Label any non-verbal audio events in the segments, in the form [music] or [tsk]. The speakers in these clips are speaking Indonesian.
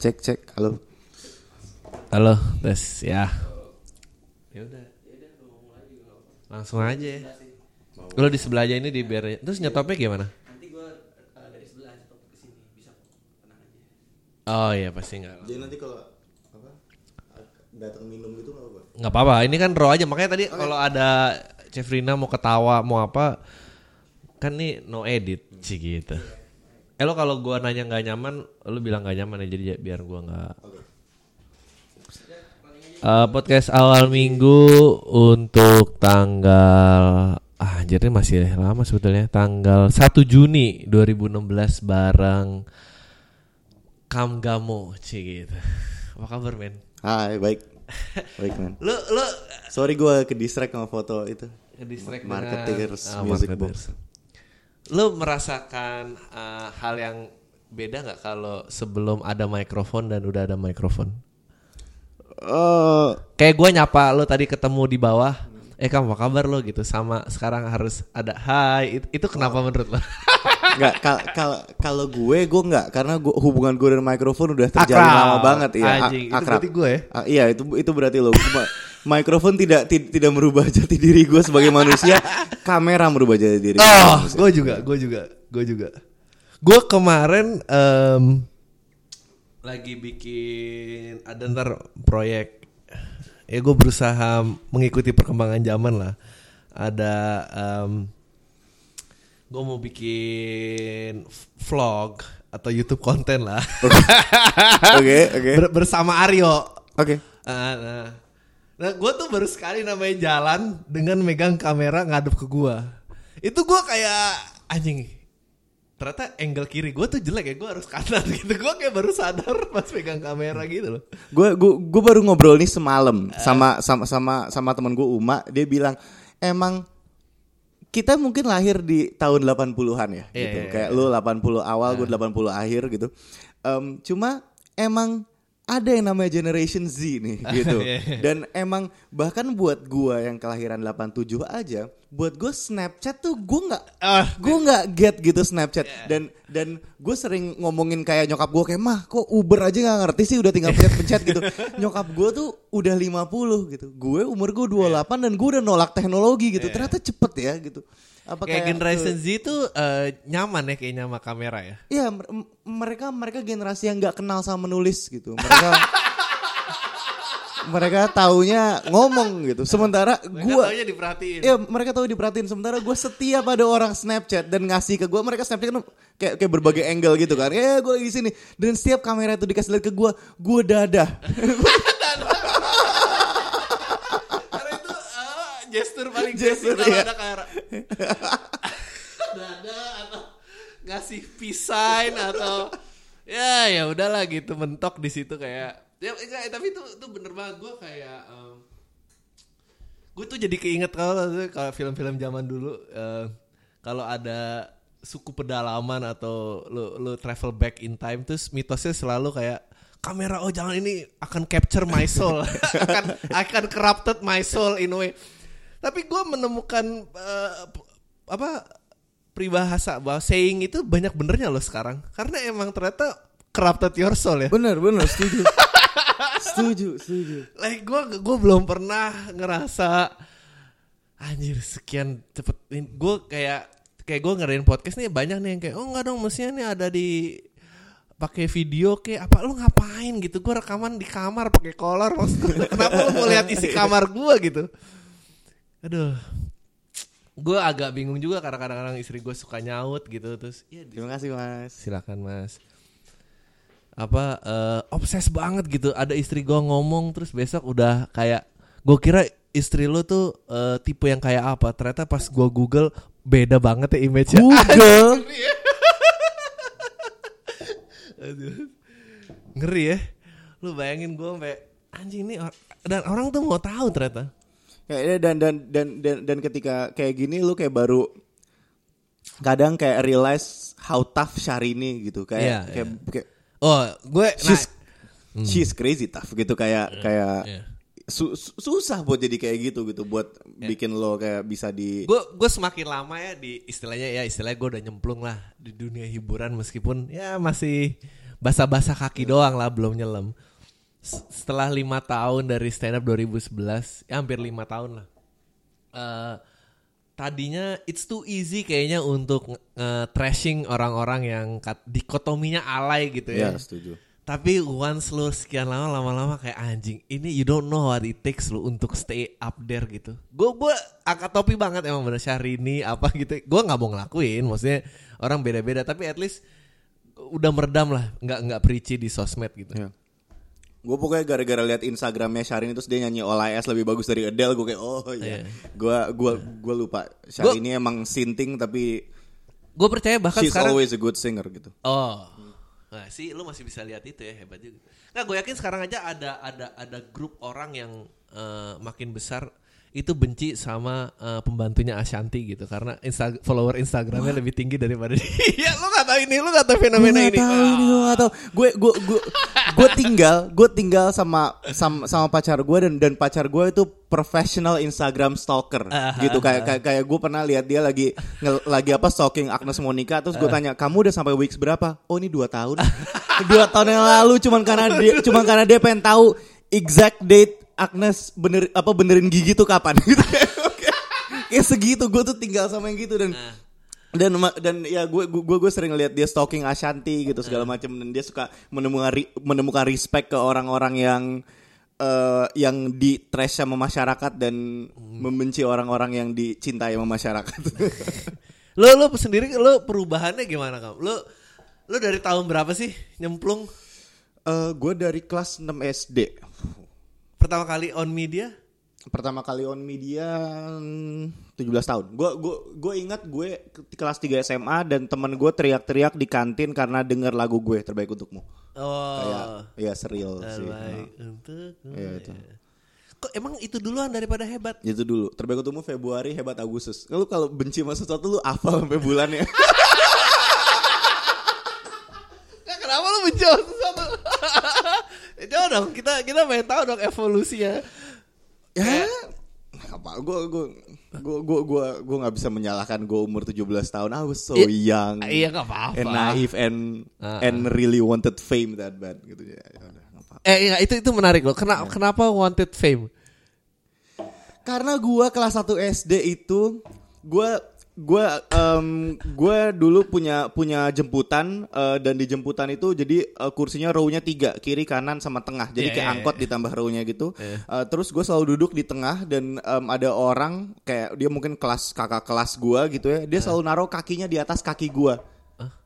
Cek cek. Halo. Halo, tes ya. Ya udah. Langsung aja ya. Lo di sebelah aja ini di biar terus nyetopnya gimana? Nanti gue dari sebelah stop ke sini bisa kok. Tenang aja. Oh iya pasti nggak. Jadi nanti kalau apa datang minum gitu nggak apa? Nggak apa-apa. Ini kan raw aja. Makanya tadi kalau ada Cefrina mau ketawa mau apa kan nih no edit sih gitu. Eh lo kalau gua nanya nggak nyaman, lo bilang nggak nyaman ya jadi ya biar gua nggak. Eh, podcast awal minggu untuk tanggal ah anjir ini masih lama sebetulnya tanggal 1 Juni 2016 bareng Kamgamo cie gitu. Apa kabar men? Hai baik. [laughs] Baik man. Lo lo Sorry gue ke distract sama foto itu. Ke-distract Marketers dengan- ah, Music marketers. Box. Lu merasakan uh, hal yang beda nggak kalau sebelum ada mikrofon dan udah ada mikrofon? Eh, Kayak gue nyapa lu tadi ketemu di bawah, eh kamu apa kabar lo gitu sama sekarang harus ada hai itu, itu kenapa menurut lo? [laughs] nggak kal- kal- kalau gue gue nggak karena gue hubungan gue dan mikrofon udah terjalin Akrab. lama banget ya Anjing, itu berarti gue ya? Ah, iya itu itu berarti lo mikrofon tidak ti- tidak merubah jati diri gue sebagai manusia kamera merubah jati diri Oh, manusia. gue juga, gue juga, gue juga. Gue kemarin em, lagi bikin ada ntar proyek. Ya gue berusaha mengikuti perkembangan zaman lah. Ada gue mau bikin vlog atau YouTube konten lah. oke oke [laughs] Ber- bersama Aryo. oke Ah, nah, nah gue tuh baru sekali namanya jalan dengan megang kamera ngadep ke gue. Itu gue kayak anjing. Ternyata angle kiri gue tuh jelek ya, gue harus kanan [laughs] gitu. Gue kayak baru sadar pas pegang kamera gitu loh. gue gue gue baru ngobrol nih semalam sama sama sama sama teman gue Uma dia bilang emang kita mungkin lahir di tahun 80-an ya Iya, gitu. iya, Kayak lu 80 awal, gue 80 akhir gitu. Em, cuma emang ada yang namanya generation Z nih gitu. [laughs] Iya, Dan emang bahkan buat gua yang kelahiran 87 aja, buat gue Snapchat tuh gue nggak Ah. gue nggak get gitu Snapchat. Dan dan gue sering ngomongin kayak nyokap gue kayak mah kok Uber aja nggak ngerti sih? Udah tinggal pencet-pencet gitu. [laughs] Nyokap gue tuh udah 50 gitu. Gue umur gue 28 dan gue udah nolak teknologi gitu. Ternyata cepet ya gitu. Apa Kayak generation eh, Z tuh eh, nyaman ya kayaknya sama kamera ya. Iya, mereka mereka generasi yang nggak kenal sama menulis gitu. Mereka mereka taunya ngomong gitu. Sementara Mereka gua taunya diperhatiin. Iya, mereka tahu diperhatiin. Sementara gue setiap ada orang Snapchat dan ngasih ke gue, mereka Snapchat kan kayak kayak berbagai angle gitu kan. Ya, gue lagi di sini. Dan setiap kamera itu dikasih lihat ke gue, gue dadah. [laughs] Karena itu ah, gestur paling Gestur, kalau iya. ada kamera. Dada atau ngasih peace sign atau ya ya udahlah gitu mentok di situ kayak ya enggak, tapi itu itu bener banget. Gue kayak em, gue tuh jadi keinget kalau kalau film-film zaman dulu eh, kalau ada suku pedalaman atau lu lu travel back in time terus mitosnya selalu kayak kamera oh jangan ini akan capture my soul. [laughs] Akan akan corrupted my soul in a way. Tapi gue menemukan eh, p- apa peribahasa bahwa saying itu banyak benernya loh sekarang. Karena emang ternyata corrupted your soul ya. Bener, bener, setuju. [laughs] setuju, setuju. like gue gue belum pernah ngerasa anjir sekian cepet gue kayak kayak gue ngerain podcast nih banyak nih yang kayak oh enggak dong mestinya nih ada di pakai video kayak apa lu ngapain? gitu. Gue rekaman di kamar pakai kolor [laughs] kenapa lu mau lihat isi kamar gue gitu. Aduh. Gue agak bingung juga karena kadang-kadang istri gue suka nyaut gitu terus ya Terima kasih mas. silakan mas apa eh, obses banget gitu. Ada istri gua ngomong terus besok udah kayak gue kira istri lu tuh eh, tipe yang kayak apa. Ternyata pas gua google beda banget ya image nya Google. [laughs] Aduh. ngeri ya. Lu bayangin gua sampai anjing ini or- dan orang tuh mau tahu ternyata. Kayaknya dan dan dan dan dan ketika kayak gini lu kayak baru kadang kayak realize how tough Syahrini gitu. Kayak Iya, kayak, kayak oh gue she's nah, she's crazy tough gitu kayak kayak iya. su- su- susah buat jadi kayak gitu gitu buat bikin lo kayak bisa di gue gue semakin lama ya di istilahnya ya istilahnya gue udah nyemplung lah di dunia hiburan meskipun ya masih basa-basa kaki doang lah belum nyelam. Setelah lima tahun dari stand up 2011, ya hampir lima tahun lah. Eh, tadinya it's too easy kayaknya untuk nge- trashing orang-orang yang kat- dikotominya alay gitu ya. Ya, setuju. Tapi once lu sekian lama lama-lama kayak anjing, ini you don't know what it takes lu untuk stay up there gitu. Gue gue angkat topi banget emang bener Syahrini apa gitu. Gue nggak mau ngelakuin, maksudnya orang beda-beda. Tapi at least udah meredam lah, nggak nggak preachy di sosmed gitu. Ya. Gue pokoknya gara-gara lihat Instagramnya Syahrini terus dia nyanyi All I Ask lebih bagus dari Adele gue kayak oh iya. Gue gua gua lupa Syahrini emang sinting tapi Gue percaya bahkan she's sekarang. always a good singer gitu. Oh, nah sih lu masih bisa lihat itu ya hebat juga. Nah gue yakin sekarang aja ada ada ada grup orang yang eh, makin besar itu benci sama eh, pembantunya Ashanti gitu karena Insta follower Instagramnya lebih tinggi daripada [laughs] dia. lu gak tahu ini, lu gak tahu fenomena Gue ini. tahu ini gak tahu. Gue gue gue gue tinggal gue tinggal sama sama, sama pacar gue dan dan pacar gue itu professional Instagram stalker Ah, gitu kayak kayak kayak gue pernah lihat dia lagi nge- lagi apa stalking Agnes Monica terus gue tanya kamu udah sampai weeks berapa? Oh ini dua tahun. [laughs] dua tahun yang lalu cuman karena dia cuman karena dia pengen tahu exact date Agnes bener apa benerin gigi tuh kapan [laughs] gitu. Kayak segitu gue tuh tinggal sama yang gitu dan Ah. dan dan ya gue gue gue sering lihat dia stalking Ashanti gitu segala Ah. macam dan dia suka menemukan menemukan respect ke orang-orang yang eh, yang di trash sama masyarakat dan Hmm. membenci orang-orang yang dicintai sama masyarakat. [laughs] Lu lu sendiri lu perubahannya gimana kamu? Lu lu dari tahun berapa sih nyemplung Eh, gue dari kelas 6 SD. Pertama kali on media? Pertama kali on media mm, 17 tahun. Gue gue gue ingat gue ke- kelas 3 SMA dan teman gue teriak-teriak di kantin karena denger lagu gue terbaik untukmu. Kayak Oh. ya serial sih. Terbaik untuk Iya, itu. Kok emang itu duluan daripada hebat? Itu dulu. Terbaik untukmu Februari, hebat Agustus. Lu kalau benci sama sesuatu lu hafal sampai bulannya. [laughs] Nah, kenapa lu benci sama sesuatu? Eh, Coba dong, kita kita pengen tahu dong evolusinya. ya apa gue gue gue gue gue gue nggak bisa menyalahkan gue umur 17 tahun I was so I- young iya, nggak apa-apa. and naive and Ah, and really wanted fame that bad gitu ya, ya udah, nggak apa-apa. Eh iya, itu itu menarik loh. Kenapa Iya. kenapa wanted fame? karena gue kelas 1 SD itu gue gue em, gue dulu punya punya jemputan eh, dan di jemputan itu jadi eh, kursinya row-nya tiga kiri kanan sama tengah. Jadi Iya, kayak iya, angkot iya. ditambah row-nya gitu. Iya. Eh, terus gue selalu duduk di tengah dan em, ada orang kayak dia mungkin kelas kakak kelas gue gitu ya. Dia selalu naruh kakinya di atas kaki gue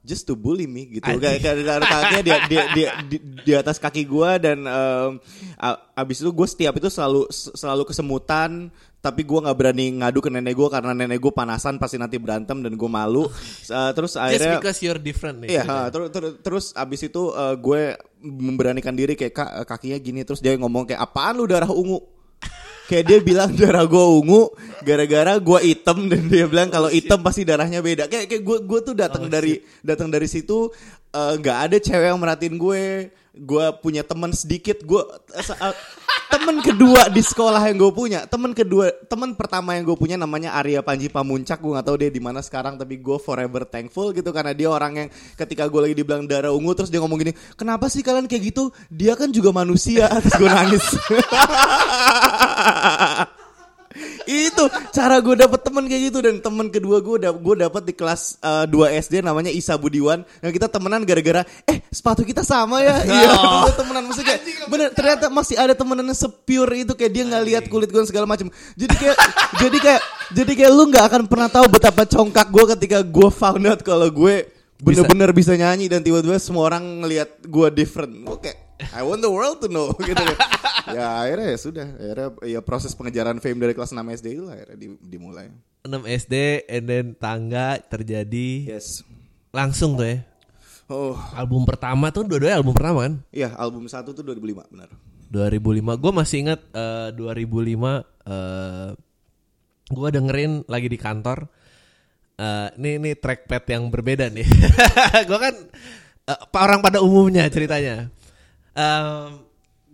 just to bully me gitu. Kayak kakinya di, di, di, di, di atas kaki gue dan a- abis itu gue setiap itu selalu selalu kesemutan tapi gue nggak berani ngadu ke nenek gue karena nenek gue panasan pasti nanti berantem dan gue malu. Uh, [laughs] terus Just akhirnya because you're different nih. Iya, ha, terus terus terus abis itu uh, gue memberanikan diri kayak kak kakinya gini. Terus dia ngomong kayak apaan lu darah ungu. [laughs] Kayak dia bilang darah gue ungu gara-gara gue hitam dan dia bilang kalau hitam pasti darahnya beda. Kayak kayak gue gue tuh datang Oh, dari datang dari situ uh, nggak ada cewek yang merhatiin gue. Gue punya teman sedikit. Gue uh, teman kedua di sekolah yang gue punya. Teman kedua, teman pertama yang gue punya namanya Arya Panji Pamuncak. Gue nggak tahu dia di mana sekarang, tapi gue forever thankful gitu karena dia orang yang ketika gue lagi dibilang darah ungu terus dia ngomong gini, kenapa sih kalian kayak gitu? Dia kan juga manusia. [laughs] Terus gue nangis. [laughs] itu cara gue dapet temen kayak gitu. Dan temen kedua gue da gue dapet di kelas eh, 2 SD namanya Isa Budiwan. Dan kita temenan gara-gara eh sepatu kita sama ya? [laughs] Iya Oh. temenan. Maksudnya kayak bener ternyata masih ada temenan sepure itu. Kayak dia nggak lihat kulit gue segala macam jadi kayak jadi kayak jadi kayak lu nggak akan pernah tahu betapa congkak gue ketika gue found out kalau gue bener-bener bisa. nyanyi. Dan tiba-tiba semua orang ngelihat gue different. Kayak I want the world to know [laughs] gitu ya akhirnya ya sudah akhirnya ya proses pengejaran fame dari kelas 6 SD itu lah akhirnya di- dimulai 6 SD and then tangga terjadi yes langsung tuh ya. oh Album pertama tuh dua-duanya album pertama kan? iya album satu tuh 2005 benar 2005. Gue masih ingat eh, 2005 eh gue dengerin lagi di kantor. Eh ini ini trackpad yang berbeda nih. [laughs] gue kan eh, orang pada umumnya ceritanya.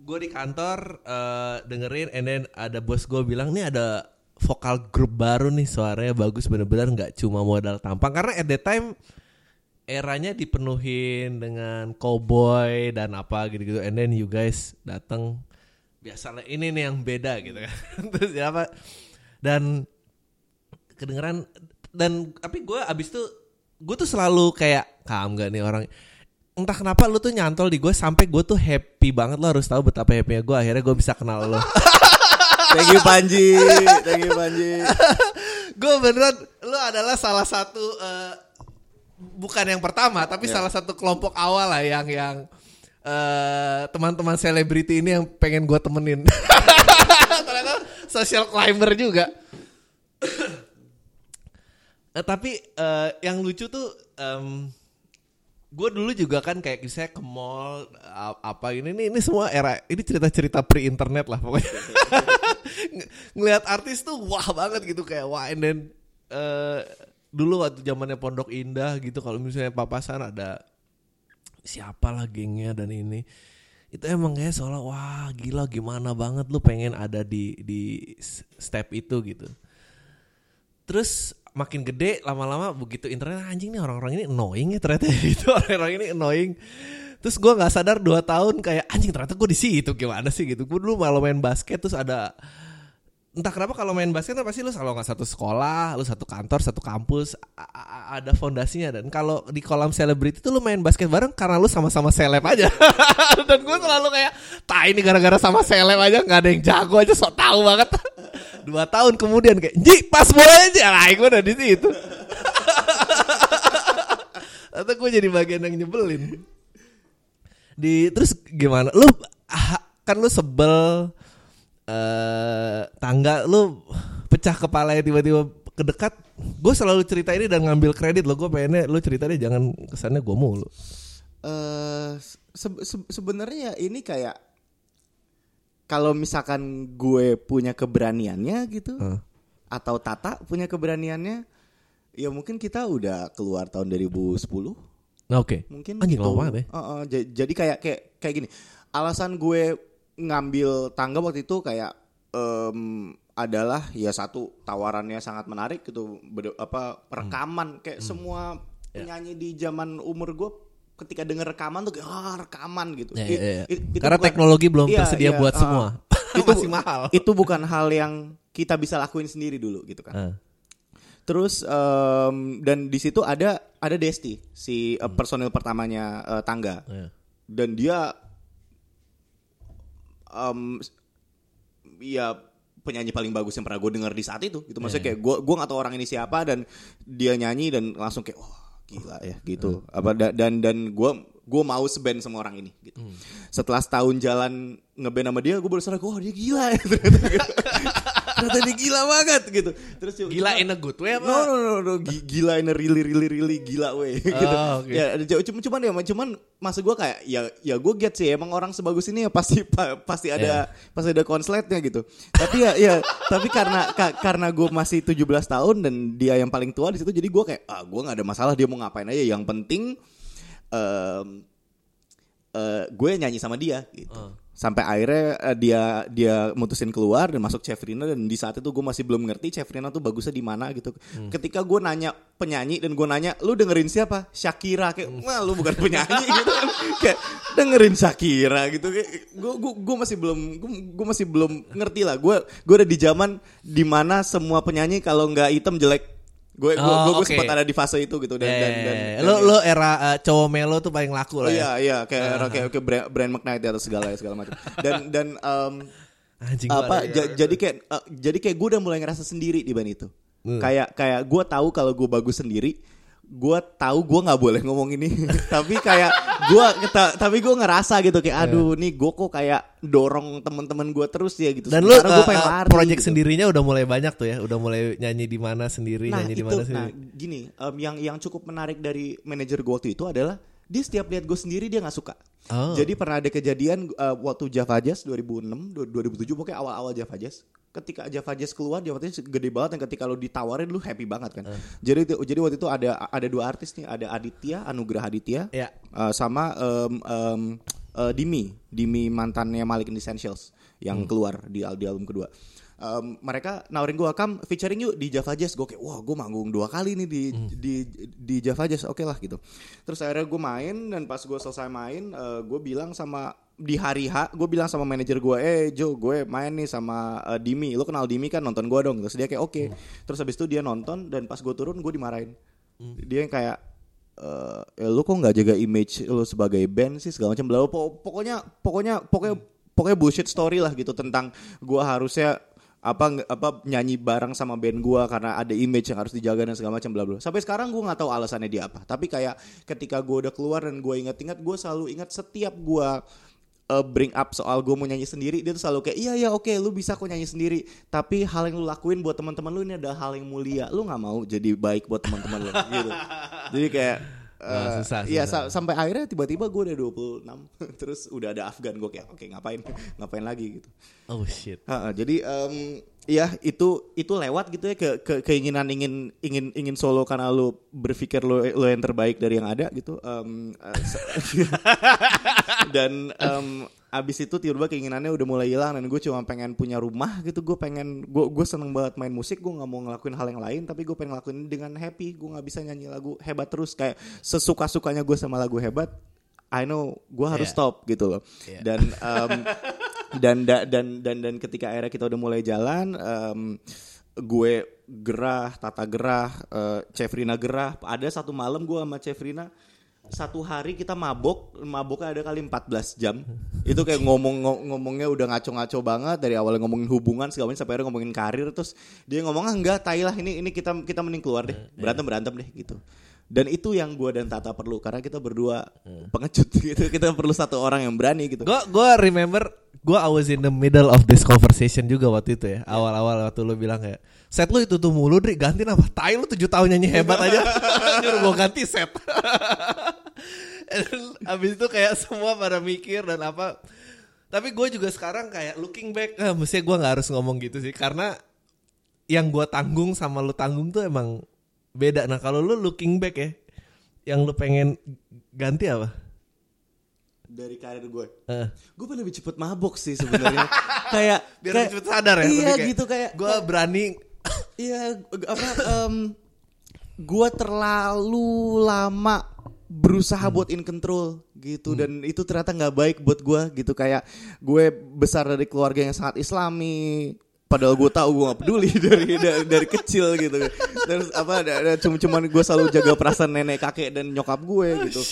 Gue di kantor eh, dengerin, and then ada bos gue bilang nih ada vokal grup baru nih suaranya bagus bener-bener nggak cuma modal tampang. Karena at that time eranya dipenuhin dengan cowboy dan apa gitu-gitu. And then you guys datang biasalah ini nih yang beda gitu kan. [laughs] Terus ya apa? Dan kedengeran dan tapi gue abis itu gue tuh selalu kayak kam gak nih orang entah kenapa lu tuh nyantol di gue sampai gue tuh happy banget. Lo harus tahu betapa happynya gue akhirnya gue bisa kenal lo [laughs] Thank you Panji, thank you Panji. [laughs] gue beneran lu adalah salah satu eh, bukan yang pertama tapi Ya. salah satu kelompok awal lah yang yang eh, teman-teman selebriti ini yang pengen gue temenin. [laughs] Ternyata social climber juga. [coughs] Eh, tapi eh, yang lucu tuh gue dulu juga kan kayak misalnya ke mall apa ini ini ini semua era ini cerita-cerita pre internet lah pokoknya. [laughs] Ng- ngelihat artis tuh wah banget gitu kayak wah and then eh, dulu waktu zamannya Pondok Indah gitu kalau misalnya papasan ada siapa lah gengnya dan ini itu emang kayak seolah wah gila gimana banget lu pengen ada di di step itu gitu. Terus makin gede lama-lama begitu internet anjing nih orang-orang ini annoying ya ternyata. [laughs] Itu orang-orang ini annoying. Terus gue nggak sadar dua tahun kayak anjing ternyata gue di situ gimana sih? Gitu. Gue dulu malah main basket terus ada entah kenapa kalau main basket tuh pasti lu selalu nggak satu sekolah, lu satu kantor, satu kampus, ada fondasinya. Dan kalau di kolam selebriti tuh lu main basket bareng karena lu sama-sama seleb aja. [laughs] dan gue selalu kayak, "Tah ini gara-gara sama seleb aja nggak ada yang jago aja sok tahu banget." [laughs] Dua tahun kemudian kayak, "Ji, pas bola aja." Lah, gue udah di situ. [laughs] Atau gue jadi bagian yang nyebelin. Di terus gimana? Lu ah, kan lu sebel eh tangga lu pecah kepala tiba-tiba kedekat gue selalu cerita ini dan ngambil kredit lo gue pengennya lu cerita deh jangan kesannya gue mulu Eh se- se- sebenarnya ini kayak kalau misalkan gue punya keberaniannya gitu Heeh. atau Tata punya keberaniannya ya mungkin kita udah keluar tahun 2010 nah, oke mungkin anjing gitu. lama ya Heeh, ja- jadi kayak kayak kayak gini alasan gue ngambil tangga waktu itu kayak em, adalah ya satu tawarannya sangat menarik gitu Bede- apa rekaman kayak semua Ya. penyanyi di zaman umur gue ketika denger rekaman tuh kayak ah rekaman gitu Ya, It- ya, ya. it- itu karena bukan- teknologi belum Iya, tersedia iya, buat ah. semua [laughs] itu masih mahal [laughs] itu bukan hal yang kita bisa lakuin sendiri dulu gitu kan Ah. Terus em, dan di situ ada ada Desti si Hmm. personil pertamanya eh, tangga Iya. dan dia s- ya penyanyi paling bagus yang pernah gue dengar di saat itu gitu maksudnya Iya. kayak gue gue nggak tahu orang ini siapa dan dia nyanyi dan langsung kayak wah gila ya gitu Hmm. apa da- dan dan gue gue mau seband sama orang ini gitu Hmm. setelah setahun jalan ngeband sama dia gue baru sadar wah dia gila ya [laughs] ternyata ternyata dia gila banget gitu terus cuma- gila in a good way apa No no no no Gi- gila in a really really really gila way [laughs] gitu. Oh, oke. Ya ada- cuman cuman ya cuman maksud gua kayak ya ya gue get sih emang orang sebagus ini ya pasti [laughs] pa- pasti ada pasti ada konsletnya gitu. Tapi ya ya tapi karena ka- karena gue masih 17 tahun dan dia yang paling tua di situ jadi gue kayak ah gue nggak ada masalah dia mau ngapain aja yang penting em, eh, gue nyanyi sama dia gitu. Oh. Sampai akhirnya eh, dia dia mutusin keluar dan masuk Chefrina dan di saat itu gue masih belum ngerti Chefrina tuh bagusnya di mana gitu. Hmm. Ketika gue nanya penyanyi dan gue nanya lu dengerin siapa? Shakira kayak Hmm. wah lu bukan penyanyi [laughs] gitu kan. kayak dengerin Shakira gitu kayak gue gue gue masih belum gue masih belum ngerti lah. Gue gue udah di zaman di mana semua penyanyi kalau nggak hitam jelek. Gue gue Oh, gue oke. sempat ada di fase itu gitu dan Ya, dan, ya, dan, ya. dan lo ya. lo era eh, cowok melo tuh paling laku Oh lah ya iya iya kayak kayak kayak brand, brand McKnight atau segala segala macam. Dan dan em, anjing apa ja- jadi kayak eh, jadi kayak gue udah mulai ngerasa sendiri di band itu. Hmm. Kayak kayak gue tahu kalau gue bagus sendiri, gue tahu gue nggak boleh ngomong ini. [laughs] tapi kayak gue tapi gue ngerasa gitu kayak aduh nih gue kok kayak dorong temen-temen gue terus ya gitu. dan lu Sementara gue pengen eh, lari, project gitu. sendirinya udah mulai banyak tuh ya udah mulai nyanyi di mana sendiri Nah nyanyi di mana nah sendiri gini, em, yang yang cukup menarik dari manajer gue waktu itu adalah dia setiap lihat gue sendiri dia nggak suka. Oh. Jadi pernah ada kejadian uh, waktu Java Jazz 2006, du- 2007 pokoknya awal-awal Java Jazz. Ketika Java Jazz keluar, Java Jazz gede banget dan ketika lo ditawarin lu happy banget kan. Jadi itu- jadi waktu itu ada ada dua artis nih, ada Aditya, Anugrah Aditya, Ya. uh, sama em, em, uh, Dimi, Dimi mantannya Malik in Essentials yang keluar di, di album kedua. Em, mereka nawarin gue kam featuring yuk di Java Jazz. Gue kayak wah gue manggung dua kali nih di di di Java Jazz. Oke lah gitu. Terus akhirnya gue main dan pas gue selesai main gue bilang sama di hari H gue bilang sama manajer gue eh Jo gue main nih sama eh, Dimi. Lo kenal Dimi kan? Nonton gue dong. Terus dia kayak oke. Terus habis itu dia nonton dan pas gue turun gue dimarahin. Dia yang kayak eh ya lu kok nggak jaga image lu sebagai band sih? Segala macam. Po- pokoknya pokoknya pokoknya pokoknya bullshit story lah gitu tentang gua harusnya apa apa nyanyi bareng sama band gua karena ada image yang harus dijaga dan segala macam bla bla. Sampai sekarang gua nggak tahu alasannya dia apa. Tapi kayak ketika gua udah keluar dan gua ingat-ingat gua selalu ingat setiap gua uh, bring up soal gue mau nyanyi sendiri dia tuh selalu kayak iya ya oke lu bisa kok nyanyi sendiri tapi hal yang lu lakuin buat teman-teman lu ini adalah hal yang mulia lu nggak mau jadi baik buat teman-teman lu gitu [laughs] jadi kayak Wah, uh, susah, iya susah. sa- sampai akhirnya tiba-tiba gue udah 26 [laughs] terus udah ada Afgan gue kayak oke ngapain [laughs] ngapain lagi gitu Oh shit. Ha, jadi em, ya itu itu lewat gitu ya ke, ke- keinginan ingin ingin ingin solo karena lu berpikir lu lu yang terbaik dari yang ada gitu eh, se- [laughs] dan em, abis itu tiba-tiba keinginannya udah mulai hilang dan gue cuma pengen punya rumah gitu gue pengen gue gue seneng banget main musik gue nggak mau ngelakuin hal yang lain tapi gue pengen ngelakuin ini dengan happy gue nggak bisa nyanyi lagu hebat terus kayak sesuka sukanya gue sama lagu hebat I know gue harus Yeah. stop gitu loh Yeah. dan em, dan da- dan dan dan ketika akhirnya kita udah mulai jalan em, gue gerah Tata gerah eh, Cefrina gerah ada satu malam gue sama Cefrina satu hari kita mabok maboknya ada kali 14 jam. Itu kayak ngomong ngo- ngomongnya udah ngaco-ngaco banget dari awalnya ngomongin hubungan segala macam sampai akhirnya ngomongin karir terus dia ngomong ah enggak tai lah ini ini kita kita mending keluar deh berantem berantem deh gitu. Dan itu yang gue dan Tata perlu karena kita berdua pengecut [laughs] gitu. Kita perlu satu orang yang berani gitu. Gue gua remember gue I was in the middle of this conversation juga waktu itu ya. Awal-awal waktu lu bilang kayak set lu itu tuh mulu Dri ganti apa? Tai lu 7 tahun nyanyi hebat aja. [laughs] Nyuruh gue ganti set. [laughs] Abis itu kayak semua pada mikir dan apa. Tapi gue juga sekarang kayak looking back, eh, mestinya gue nggak harus ngomong gitu sih karena yang gue tanggung sama lu tanggung tuh emang beda. Nah kalau lu looking back ya, yang lu pengen ganti apa? dari karir gue Eh. gue pengen lebih cepet mabok sih sebenarnya [laughs] kayak biar kayak- lebih cepet sadar ya iya kayak, gitu kayak gue berani iya apa em, gue terlalu lama berusaha Hmm. buat in control gitu dan itu ternyata nggak baik buat gue gitu kayak gue besar dari keluarga yang sangat islami padahal gue tahu gue gak peduli [laughs] dari dari, dari kecil gitu. Terus apa ada, ada cuma cuman gue selalu jaga perasaan nenek kakek dan nyokap gue gitu.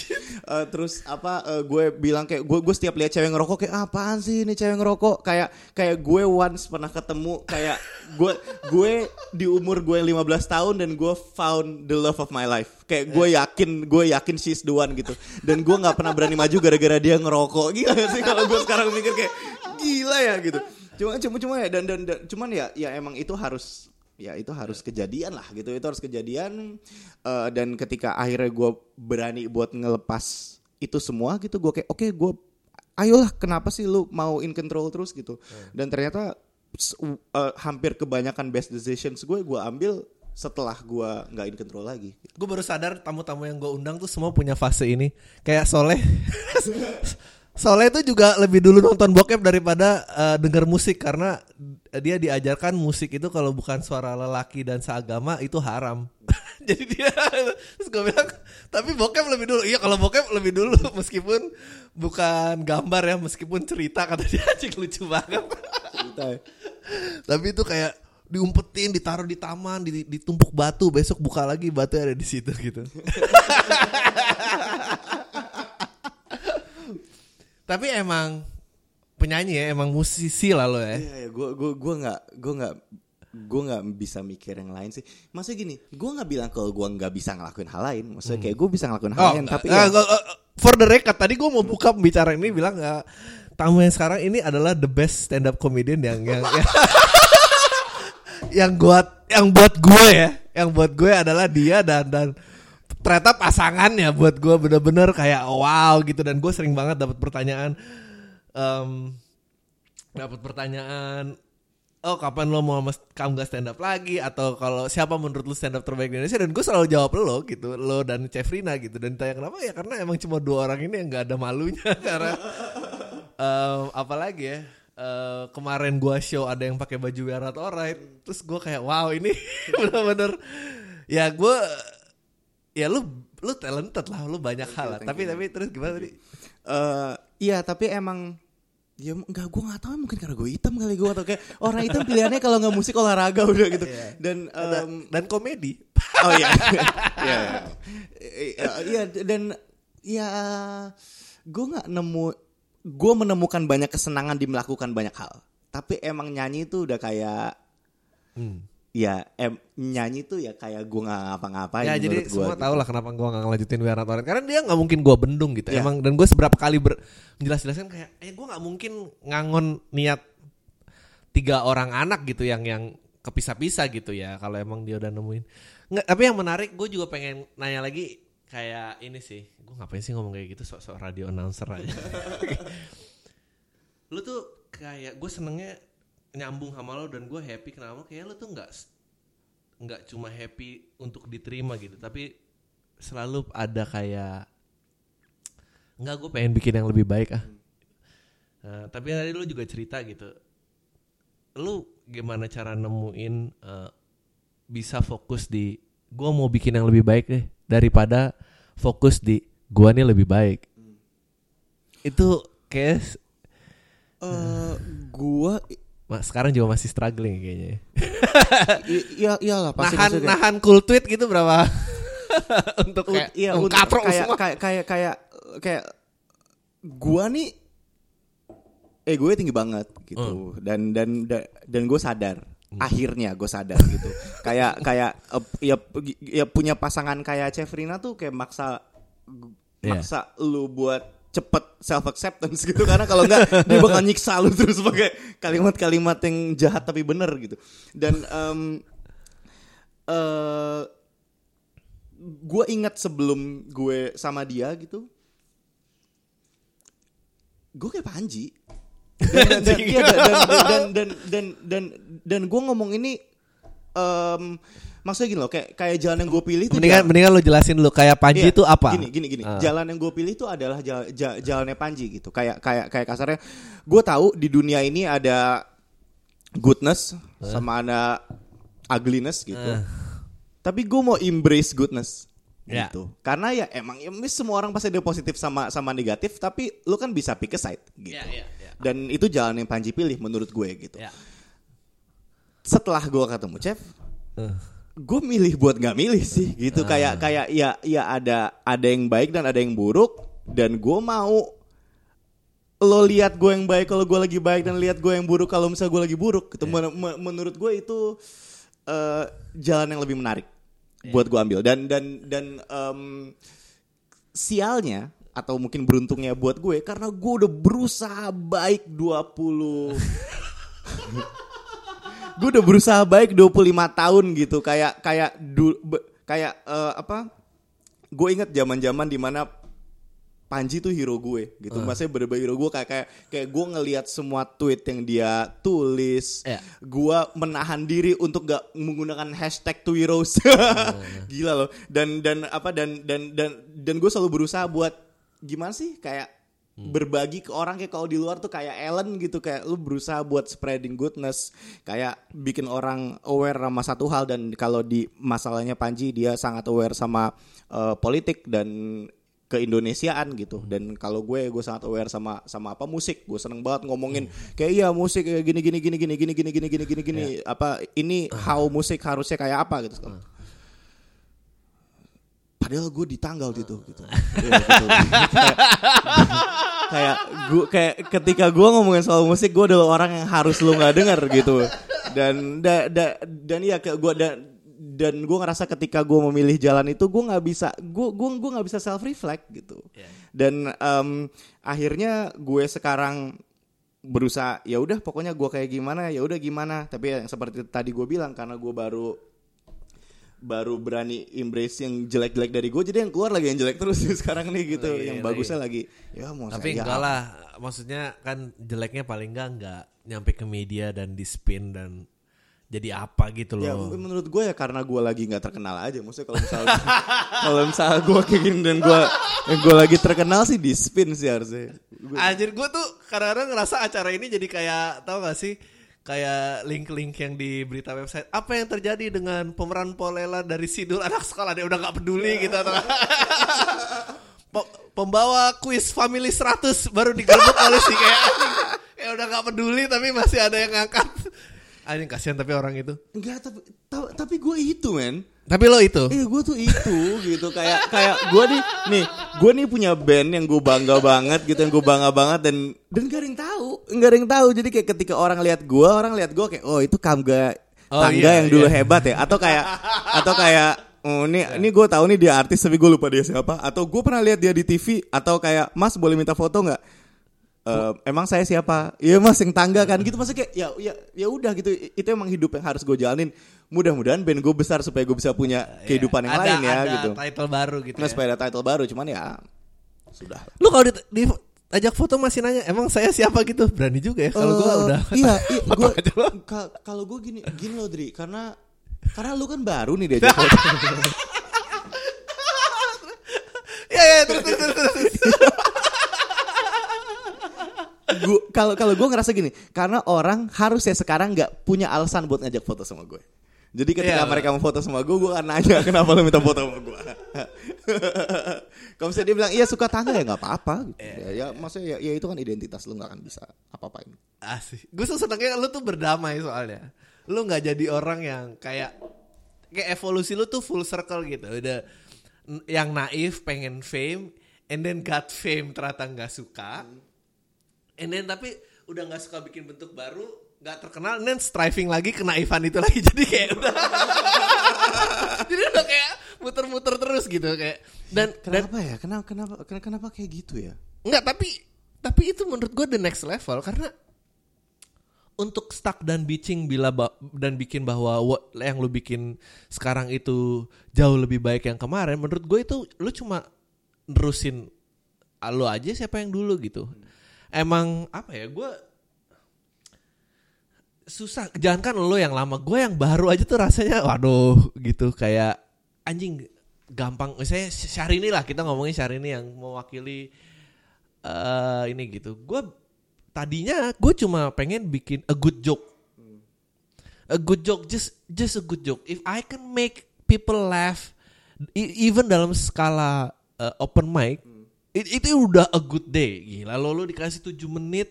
Eh, terus apa eh, gue bilang kayak gue gue setiap lihat cewek ngerokok kayak apaan sih ini cewek ngerokok? Kayak kayak gue once pernah ketemu kayak gue gue di umur gue 15 tahun dan gue found the love of my life. Kayak gue yakin gue yakin she's the one gitu. Dan gue nggak pernah berani maju gara-gara dia ngerokok. Gila sih kalau gue sekarang mikir kayak gila ya gitu cuma cuma cuma ya dan dan, dan cuman ya ya emang itu harus ya itu harus kejadian lah gitu. Itu harus kejadian Eh, dan ketika akhirnya gue berani buat ngelepas itu semua gitu gue kayak oke gue ayolah kenapa sih lu mau in control terus? gitu. Dan ternyata s- u- eh, hampir kebanyakan best decisions gue gue ambil setelah gue nggak in control lagi. Gue baru sadar tamu-tamu yang gue undang tuh semua punya fase ini. Kayak Soleh [laughs] Soleh itu juga lebih dulu nonton bokep daripada eh, denger musik karena dia diajarkan musik itu kalau bukan suara lelaki dan seagama itu haram. [laughs] Jadi dia terus gue bilang tapi bokep lebih dulu. Iya kalau bokep lebih dulu [laughs] meskipun bukan gambar ya meskipun cerita kata dia [laughs] anjing lucu banget. cerita ya. Tapi itu kayak diumpetin, ditaruh di taman, di- ditumpuk batu, besok buka lagi batu ada di situ gitu. Tapi emang penyanyi ya, emang musisi lah lo ya. Iya, iya, gue gue gue nggak gue nggak gue nggak bisa mikir yang lain sih. Maksudnya gini, gue nggak bilang kalau gue nggak bisa ngelakuin hal lain. Maksudnya kayak gue bisa ngelakuin hal lain, enggak. tapi Ah, ya, uh, for the record tadi gue mau buka pembicaraan ini bilang uh, tamu yang sekarang ini adalah the best stand up comedian yang yang yang, [laughs] yang buat yang buat gue ya, yang buat gue adalah dia dan dan ternyata pasangannya buat gue bener-bener kayak wow gitu. Dan gue sering banget dapat pertanyaan em, dapat pertanyaan oh kapan lo mau kamu gak stand up lagi? Atau kalau siapa menurut lu stand up terbaik di Indonesia? Dan gue selalu jawab lo gitu. Lo dan Cefrina gitu. Dan tanya kenapa? Ya karena emang cuma dua orang ini yang gak ada malunya. [laughs] Karena em, apalagi ya eh, kemarin gua show ada yang pakai baju Werat Alright, terus gua kayak wow ini [laughs] bener-bener ya gua ya lu lu talented lah, lu banyak hal lah. Tapi tapi terus gimana tadi? Eh, iya tapi emang ya enggak gue nggak tahu mungkin karena gue hitam kali gue atau kayak orang hitam pilihannya kalau nggak musik olahraga udah gitu dan em, Dan komedi. oh iya [laughs] iya Iya, iya dan ya gue nggak nemu gue menemukan banyak kesenangan di melakukan banyak hal tapi emang nyanyi itu udah kayak Hmm. Ya em, nyanyi tuh ya kayak gue nggak ngapa-ngapain Ya jadi gua semua gitu. tahu lah kenapa gua nggak ngelanjutin Werat Alright karena dia nggak mungkin gua bendung gitu. Iya. Emang dan gue seberapa kali ber jelas-jelaskan kayak eh gua nggak mungkin ngangon niat tiga orang anak gitu yang yang kepisah-pisah gitu ya kalau emang dia udah nemuin. Nggak, tapi yang menarik gue juga pengen nanya lagi kayak ini sih. Gue ngapain sih ngomong kayak gitu sok-sok radio announcer aja. [laughs] lu tuh kayak gue senengnya nyambung sama lo dan gue happy. Kenapa? Kayak lu tuh nggak nggak cuma happy untuk diterima gitu tapi selalu ada kayak nggak gue pengen bikin yang lebih baik ah. Nah, tapi tadi lu juga cerita gitu. Lu gimana cara nemuin eh, bisa fokus di gue mau bikin yang lebih baik deh daripada fokus di gua nih lebih baik. Itu kayak Eh, gua ma- sekarang juga masih struggling kayaknya i- iya iyalah pasti nahan maksudnya. nahan cool tweet gitu berapa [laughs] untuk kayak iya, untuk kayak, semua. kayak kayak kayak kayak gua nih eh gue tinggi banget gitu Hmm. dan dan da- dan gue sadar akhirnya gue sadar gitu [laughs] kayak kayak ya ya punya pasangan kayak Cefrina tuh kayak maksa Iya. maksa lu buat cepet self acceptance gitu. Karena kalau enggak [laughs] dia bakal nyiksa lu terus pakai kalimat-kalimat yang jahat tapi bener gitu. Dan em eh gue ingat sebelum gue sama dia gitu gue kayak Panji. Dan dan iya, dan, dan dan dan dan dan dan gue ngomong ini em maksudnya gini loh kayak kayak jalan yang gue pilih itu mendingan jalan- mendingan lu jelasin dulu kayak Panji Iya, itu apa Gini gini gini. Ah. Jalan yang gue pilih itu adalah jala- ja- jalannya Panji gitu. Kayak kayak kayak kasarnya gue tahu di dunia ini ada goodness sama ada ugliness gitu. Ah. Tapi gue mau embrace goodness Ya. gitu. Karena ya emang ya, semua orang pasti ada positif sama sama negatif, tapi lu kan bisa pick a side gitu. Iya, iya, iya. Dan itu jalan yang Panji pilih menurut gue gitu. Ya. Setelah gue ketemu Chef, Eh. Gue milih buat nggak milih sih gitu. Kayak kayak ya ya ada ada yang baik dan ada yang buruk dan gue mau lo lihat gue yang baik kalau gue lagi baik dan lihat gue yang buruk kalau misalnya gue lagi buruk gitu. Men- men- menurut gue itu eh, jalan yang lebih menarik buat gue ambil. Dan dan dan em, sialnya atau mungkin beruntungnya buat gue karena gue udah berusaha baik 20 [laughs] gue udah berusaha baik 25 tahun gitu. Kayak kayak du, be- kayak eh, apa? Gue inget zaman zaman di mana Panji tuh hero gue gitu. Maksudnya bener-bener hero gue. Kayak kayak kayak gue ngelihat semua tweet yang dia tulis. Iya. gue menahan diri untuk gak menggunakan hashtag two heroes [laughs] gila loh. Dan dan apa dan dan dan dan gue selalu berusaha buat gimana sih? Kayak berbagi ke orang kayak kalau di luar tuh kayak Ellen gitu kayak lu berusaha buat spreading goodness kayak bikin orang aware sama satu hal dan kalau di masalahnya Panji dia sangat aware sama eh, politik dan keindonesiaan gitu dan kalau gue gue sangat aware sama sama apa musik gue seneng banget ngomongin kayak iya musik kayak gini gini gini gini gini gini gini gini gini gini apa ini how musik harusnya kayak apa gitu padahal gue di tanggal gitu gitu. Iya, gitu. [laughs] kayak gue kayak ketika gue ngomongin soal musik gue adalah orang yang harus lu nggak denger gitu. Dan da, da, dan ya kayak gue dan dan gue ngerasa ketika gue memilih jalan itu gue nggak bisa gue gue gue nggak bisa self reflect gitu dan em, akhirnya gue sekarang berusaha ya udah pokoknya gue kayak gimana ya udah gimana. Tapi yang seperti tadi gue bilang karena gue baru baru berani embrace yang jelek-jelek dari gue jadi yang keluar lagi yang jelek terus [laughs] sekarang nih gitu Lagi- yang lagi. bagusnya lagi ya mau Tapi saya enggak apa? lah, maksudnya kan jeleknya paling enggak enggak nyampe ke media dan di spin dan jadi apa gitu Ya loh. menurut gue ya karena gue lagi nggak terkenal aja. Maksudnya kalau misalnya [laughs] kalau misalnya gue kayak gini dan gue gue lagi terkenal sih di spin sih harusnya. Gua- Anjir gue tuh kadang-kadang ngerasa acara ini jadi kayak tau gak sih kayak link-link yang di berita website. Apa yang terjadi dengan pemeran Polela dari Sidul anak sekolah? Dia udah nggak peduli gitu [laughs] pembawa kuis family 100 baru digerebek polisi kayak kayak udah nggak peduli tapi masih ada yang ngangkat. Anjing kasihan tapi orang itu. Enggak tapi ta- tapi gue itu men. Tapi lo itu? Iya gue tuh itu gitu. Kayak kayak gue nih nih gue nih punya band yang gue bangga banget gitu yang gue bangga banget dan dan gak ada yang tahu. Nggak ada yang tahu. Jadi kayak ketika orang lihat gue orang lihat gue kayak oh itu kamga Oh, tangga iya, yang dulu iya. hebat ya. Atau kayak atau kayak oh ini ini gue tahu nih dia artis tapi gue lupa dia siapa. Atau gue pernah lihat dia di TV atau kayak mas boleh minta foto nggak Eh, emang saya siapa? Iya mas yang tangga kan gitu maksudnya kayak ya ya ya udah gitu itu emang hidup yang harus gue jalanin. Mudah-mudahan band gue besar supaya gue bisa punya kehidupan yang Ada- lain ya ada gitu. title baru gitu Nggak ya. supaya ada title baru cuman ya sudah. Lu kalau di, di- ajak foto masih nanya, emang saya siapa gitu? Berani juga ya kalau gua Eh, udah. iya, [laughs] iya ka- kalau gue gini gini loh Dri karena karena lu kan baru nih diajak [laughs] foto. Iya iya terus terus terus. Gua- kalau kalau gue ngerasa gini karena orang harusnya sekarang nggak punya alasan buat ngajak foto sama gue jadi ketika Iya. mereka mau foto sama gue gue akan nanya [laughs] kenapa lu minta foto sama gue kalau misalnya dia bilang iya suka tangga ya nggak apa-apa gitu. ya, ya maksudnya ya, ya itu kan identitas lu nggak akan bisa apa-apain Asik. Gue senengnya lu tuh berdamai soalnya. Lu nggak jadi orang yang kayak kayak evolusi lu tuh full circle gitu. Udah yang naif pengen fame, and then got fame ternyata nggak suka, and then tapi udah nggak suka bikin bentuk baru, nggak terkenal, and then striving lagi kenaifan itu lagi. [laughs] Jadi kayak udah, [laughs] jadi udah kayak muter-muter terus gitu kayak. Dan dan kenapa ya kenapa kenapa kenapa, kenapa kayak gitu ya Enggak, tapi tapi itu menurut gue the next level karena untuk stuck dan bitching bila ba- dan bikin bahwa what, yang lu bikin sekarang itu jauh lebih baik yang kemarin menurut gue itu lu cuma nerusin ah, lu aja siapa yang dulu gitu emang apa ya gue susah. Jangan kan lo yang lama gue yang baru aja tuh rasanya waduh gitu. Kayak anjing gampang. Misalnya Syahrini lah kita ngomongin Syahrini yang mewakili eh ini gitu. Gue tadinya gue cuma pengen bikin a good joke. A good joke just just a good joke. If I can make people laugh e- even dalam skala uh, open mic it- itu udah a good day. Gila lo lo dikasih 7 menit.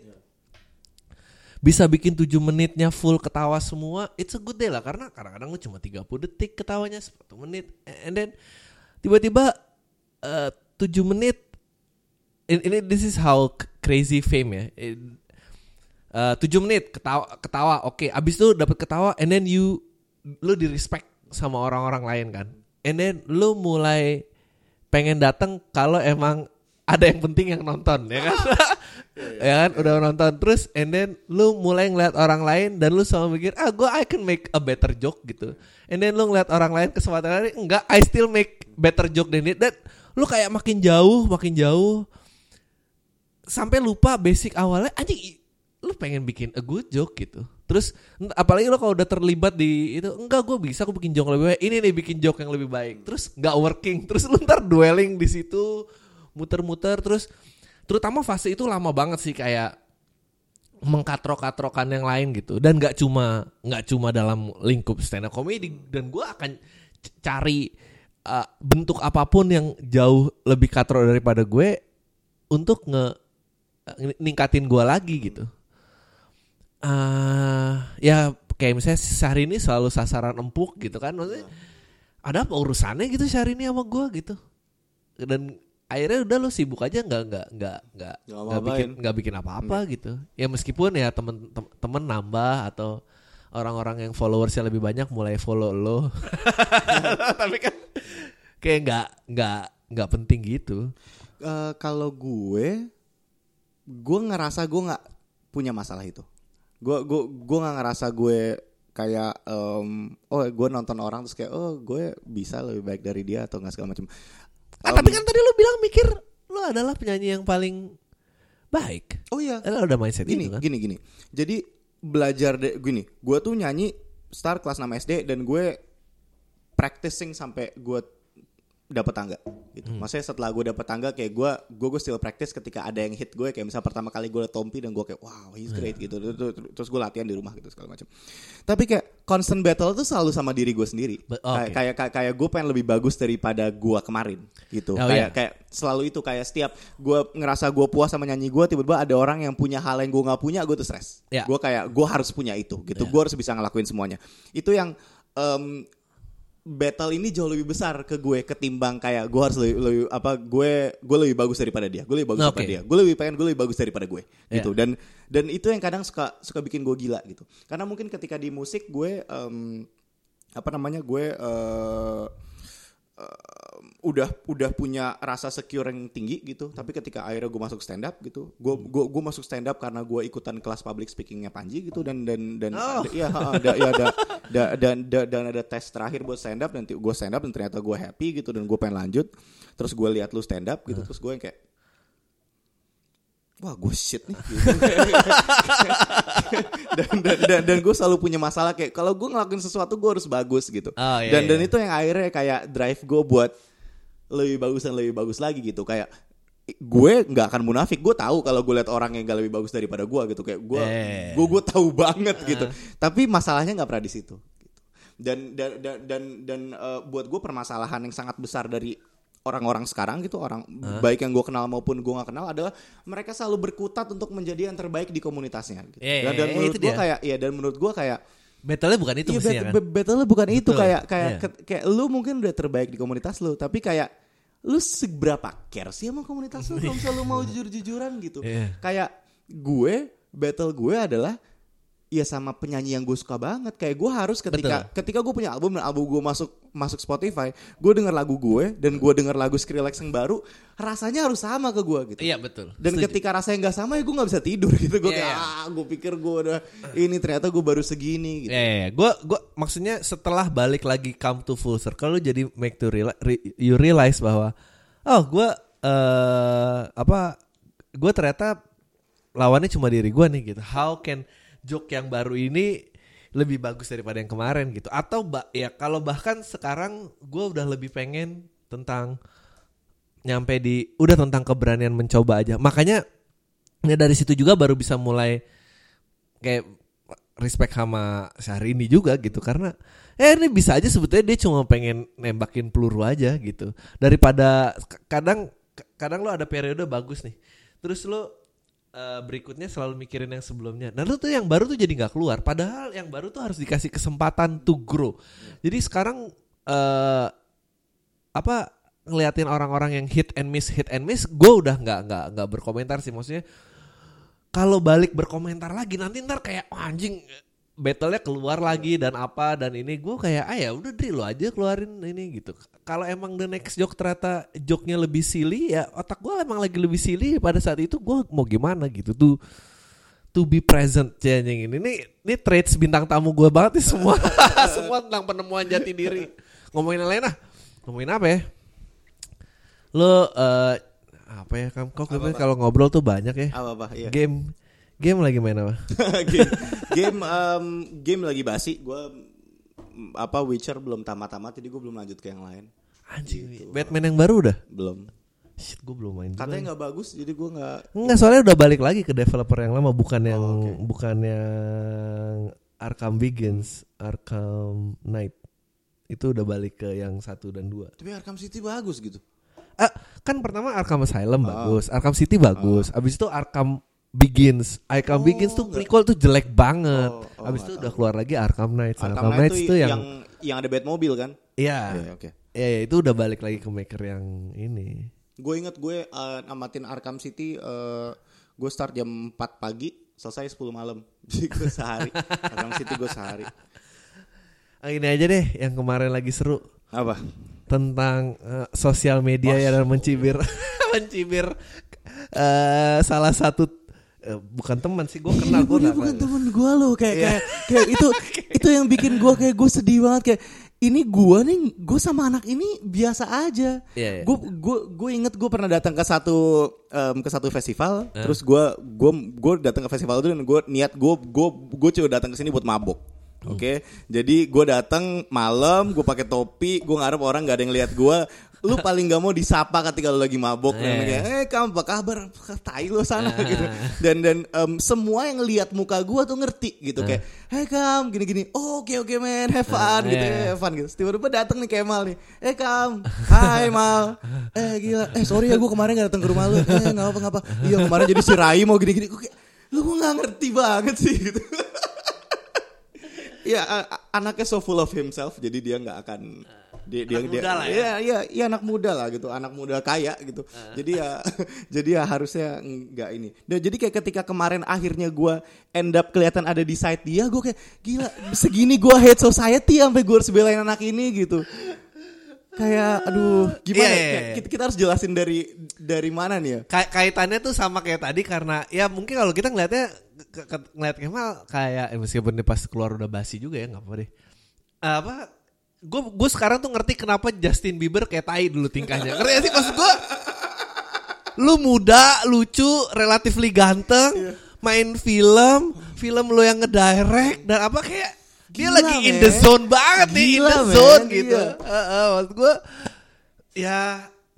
Bisa bikin 7 menitnya full ketawa semua it's a good day lah. Karena kadang-kadang lu cuma 30 detik ketawanya 1 menit. And then tiba-tiba eh, 7 menit. Ini, this is how crazy fame ya. Eh, 7 menit ketawa ketawa oke. Abis itu dapat ketawa and then you lu di respect sama orang-orang lain kan. And then lu mulai pengen datang kalau emang ada yang penting yang nonton ya kan? [laughs] Ya kan? Udah nonton. Terus and then lu mulai ngeliat orang lain dan lu sama mikir ah gue I can make a better joke gitu. And then lu ngeliat orang lain kesempatan lain enggak I still make better joke than it. Dan lu kayak makin jauh makin jauh. Sampai lupa basic awalnya anjing i- lu pengen bikin a good joke gitu. Terus apalagi lu kalau udah terlibat di itu enggak gue bisa aku bikin joke lebih baik. Ini nih bikin joke yang lebih baik. Terus nggak working. Terus lu ntar dwelling di situ muter-muter terus terutama fase itu lama banget sih kayak mengkatrok-katrokan yang lain gitu. Dan nggak cuma nggak cuma dalam lingkup stand up comedy dan gue akan cari uh, bentuk apa pun yang jauh lebih katro daripada gue untuk nge ng- ningkatin gue lagi gitu. Ah ya kayak misalnya si Syahrini selalu sasaran empuk gitu kan maksudnya ada apa urusannya gitu Syahrini sama gue gitu. Dan akhirnya udah lo sibuk aja nggak nggak nggak nggak Nggak bikin nggak bikin apa-apa gitu. Ya meskipun ya temen tem- temen nambah atau orang-orang yang followersnya lebih banyak mulai follow lo. [laughs] Tapi kan kayak nggak nggak nggak penting gitu. Eh, kalau gue gue ngerasa gue nggak punya masalah itu. Gue gue gue nggak ngerasa gue kayak em, oh gue nonton orang terus kayak oh gue bisa lebih baik dari dia atau nggak segala macam ah, tapi kan tadi lo bilang mikir lo adalah penyanyi yang paling baik. Oh iya. Lo udah mindset gini itu kan? gini gini. Jadi belajar deh gini gue tuh nyanyi start kelas 6 SD dan gue practicing sampai gue dapet tangga gitu. Maksudnya setelah gue dapet tangga kayak gue gue gue still practice ketika ada yang hit gue kayak misal pertama kali gue Tompi dan gue kayak wow he's great gitu. Terus- gue latihan di rumah gitu segala macam. Tapi kayak constant battle tuh selalu sama diri gue sendiri. Kayak- oke. Kayak kayak kayak gue pengen lebih bagus daripada gue kemarin gitu. Oh, kayak iya. kayak selalu itu kayak setiap gue ngerasa gue puas sama nyanyi gue tiba-tiba ada orang yang punya hal yang gue nggak punya gue tuh stres. Ya. Gue kayak gue harus punya itu gitu. Ya. Gue harus bisa ngelakuin semuanya. Itu yang em, battle ini jauh lebih besar ke gue ketimbang kayak gue harus lebih, lebih apa gue gue lebih bagus daripada dia gue lebih bagus Oke. daripada dia gue lebih pengen gue lebih bagus daripada gue Ya. gitu dan dan itu yang kadang suka suka bikin gue gila gitu karena mungkin ketika di musik gue em, apa namanya gue eh, eh, udah udah punya rasa secure yang tinggi gitu tapi ketika akhirnya gue masuk stand up gitu gue gue gue masuk stand up karena gue ikutan kelas public speakingnya Panji gitu dan dan dan Oh. ada- iya ha, ada ya ada da- dan da- dan ada tes terakhir buat stand up nanti gue stand up dan ternyata gue happy gitu dan gue pengen lanjut terus gue lihat lu stand up gitu terus gue yang kayak wah gue shit nih gitu. [laughs] dan dan dan, dan gue selalu punya masalah kayak kalau gue ngelakuin sesuatu gue harus bagus gitu Oh, iya, dan dan iya. itu yang akhirnya kayak drive gue buat lebih bagus dan lebih bagus lagi gitu. Kayak gue nggak akan munafik. Gue tahu kalau gue lihat orang yang gak lebih bagus daripada gue gitu. Kayak gue Eh. gue gue tahu banget gitu. Tapi masalahnya nggak pernah di situ gitu. dan dan dan dan, dan, eh, buat gue permasalahan yang sangat besar dari orang-orang sekarang gitu orang baik yang gue kenal maupun gue nggak kenal adalah mereka selalu berkutat untuk menjadi yang terbaik di komunitasnya gitu. Iya, dan, dan iya, menurut gue kayak ya dan menurut gue kayak Battle-nya bukan itu Iya, mestinya bat- kan. ba- battle-nya bukan itu Betul. kayak kayak Iya. ke- kayak lu mungkin udah terbaik di komunitas lu, tapi kayak lu seberapa care sih sama komunitas lu kalau misalnya lu mau [laughs] jujur-jujuran gitu. Iya. Kayak gue battle gue adalah ya sama penyanyi yang gue suka banget. Kayak gue harus ketika ketika gue punya album dan album gue masuk masuk Spotify, gue denger lagu gue dan gue denger lagu Skrillex yang baru, rasanya harus sama ke gue gitu. Iya betul. Dan Setuju. ketika rasanya nggak sama ya gue nggak bisa tidur [laughs] gitu. Gue Iya, kayak iya. ah, gue pikir gue udah ini ternyata gue baru segini gitu. Ya, ya, gue gua maksudnya setelah balik lagi come to full circle lu jadi make to realize, you realize bahwa oh gue eh apa gue ternyata lawannya cuma diri gue nih gitu. How can joke yang baru ini lebih bagus daripada yang kemarin gitu? Atau ba ya kalau bahkan sekarang gue udah lebih pengen tentang nyampe di udah tentang keberanian mencoba aja. Makanya ya dari situ juga baru bisa mulai kayak respect sama Syahrini juga gitu karena eh ini bisa aja sebetulnya dia cuma pengen nembakin peluru aja gitu daripada kadang kadang lo ada periode bagus nih terus lo eh, berikutnya selalu mikirin yang sebelumnya. Dan lo tuh yang baru tuh jadi nggak keluar. Padahal yang baru tuh harus dikasih kesempatan to grow. Jadi sekarang eh apa ngeliatin orang-orang yang hit and miss hit and miss gue udah nggak nggak nggak berkomentar sih. Maksudnya kalau balik berkomentar lagi nanti ntar kayak "Oh, anjing battle-nya keluar lagi dan apa dan ini. Gue kayak ah ya udah Dri lo aja keluarin ini gitu kalau emang the next joke ternyata joke-nya lebih silly ya otak gue emang lagi lebih silly pada saat itu gue mau gimana gitu tuh. To be present ya ini. Ini ini traits bintang tamu gue banget nih semua. [laughs] Semua tentang penemuan jati diri. Ngomongin yang lain ah. Ngomongin apa ya? Lo eh, apa ya kamu kok kalau ngobrol tuh banyak ya? Apa apa? Iya. game. Game lagi main apa? [laughs] Game. Game em, game lagi basi. Gue apa Witcher belum tamat-tamat jadi gue belum lanjut ke yang lain anjing Batman yang baru udah? Belum. Shit gue belum main katanya nggak bagus jadi gue nggak Enggak soalnya udah balik lagi ke developer yang lama bukan yang Oh, oke. bukan yang Arkham Begins Arkham Knight. Itu udah balik ke yang satu dan dua. Tapi Arkham City bagus gitu. Ah, kan pertama Arkham Asylum Ah. bagus Arkham City bagus abis itu Arkham Begins. Arkham Oh, Begins tuh nggak- prequel tuh jelek banget. Oh, oh, abis nggak itu udah keluar lagi Arkham Knight. Arkham, Arkham Knight tuh itu yang yang yang ada Batmobile kan? Iya. Iya, oke ya, ya, itu udah balik lagi ke maker yang ini. Gue inget gue eh, namatin Arkham City eh, gue start jam 4 pagi selesai 10 malam. [laughs] Jadi gue sehari. Arkham City gue sehari. Ah, ini aja deh yang kemarin lagi seru. Apa? Tentang eh, sosial media ya dan mencibir. [laughs] Mencibir eh, salah satu bukan teman sih gue kenal gue [laughs] bukan temen gue loh kayak kayak kayak itu itu yang bikin gue kayak gue sedih banget kayak ini gue nih gue sama anak ini biasa aja. Gue gue gue inget gue pernah datang ke satu em, ke satu festival terus gue gue gue datang ke festival itu dan gue niat gue gue gue coba datang ke sini buat mabok Oke, jadi gue datang malam, gue pakai topi, gue ngarep orang nggak ada yang lihat gue. Lu paling gak mau disapa ketika lu lagi mabok dan Eh. kayak, eh kamu apa kabar? Tai lu sana gitu. Dan dan em, semua yang lihat muka gue tuh ngerti gitu kayak, hey kam, gini gini. Oh, oke oke men, have fun gitu, Eh. have fun gitu. Tiba-tiba datang nih Kemal nih, eh kam, hai Mal, eh gila, eh sorry ya gue kemarin gak datang ke rumah lu, eh nggak apa ngapa. Iya kemarin jadi si Rai mau gini gini. Gue kayak, lu kok nggak ngerti banget sih gitu. [laughs] Iya, a- a- anaknya so full of himself, jadi dia nggak akan dia dia Anak dia muda lah ya. Iya, iya, iya anak muda lah gitu, anak muda kaya gitu. Jadi ya [laughs] jadi ya harusnya nggak ini. Dan jadi kayak ketika kemarin akhirnya gua end up kelihatan ada di side dia, gue kayak gila segini gua hate society sampai gue harus belain anak ini gitu. Kayak aduh, gimana? Iya, Kayak iya. Kita, kita harus jelasin dari dari mana nih ya? Kait- kaitannya tuh sama kayak tadi karena ya mungkin kalau kita ngelihatnya ngeliat Kemal kayak eh, meskipun dia pas keluar udah basi juga ya nggak apa deh. Apa gue gue sekarang tuh ngerti kenapa Justin Bieber kayak tai dulu tingkahnya. Ngerti gak sih maksud gue? Lu muda, lucu, relatively ganteng, main film, film lu yang ngedirect dan apa kayak dia Gila, lagi in men. the zone banget nih, in Gila, the men, zone gitu. iya. Heeh, maksud gue ya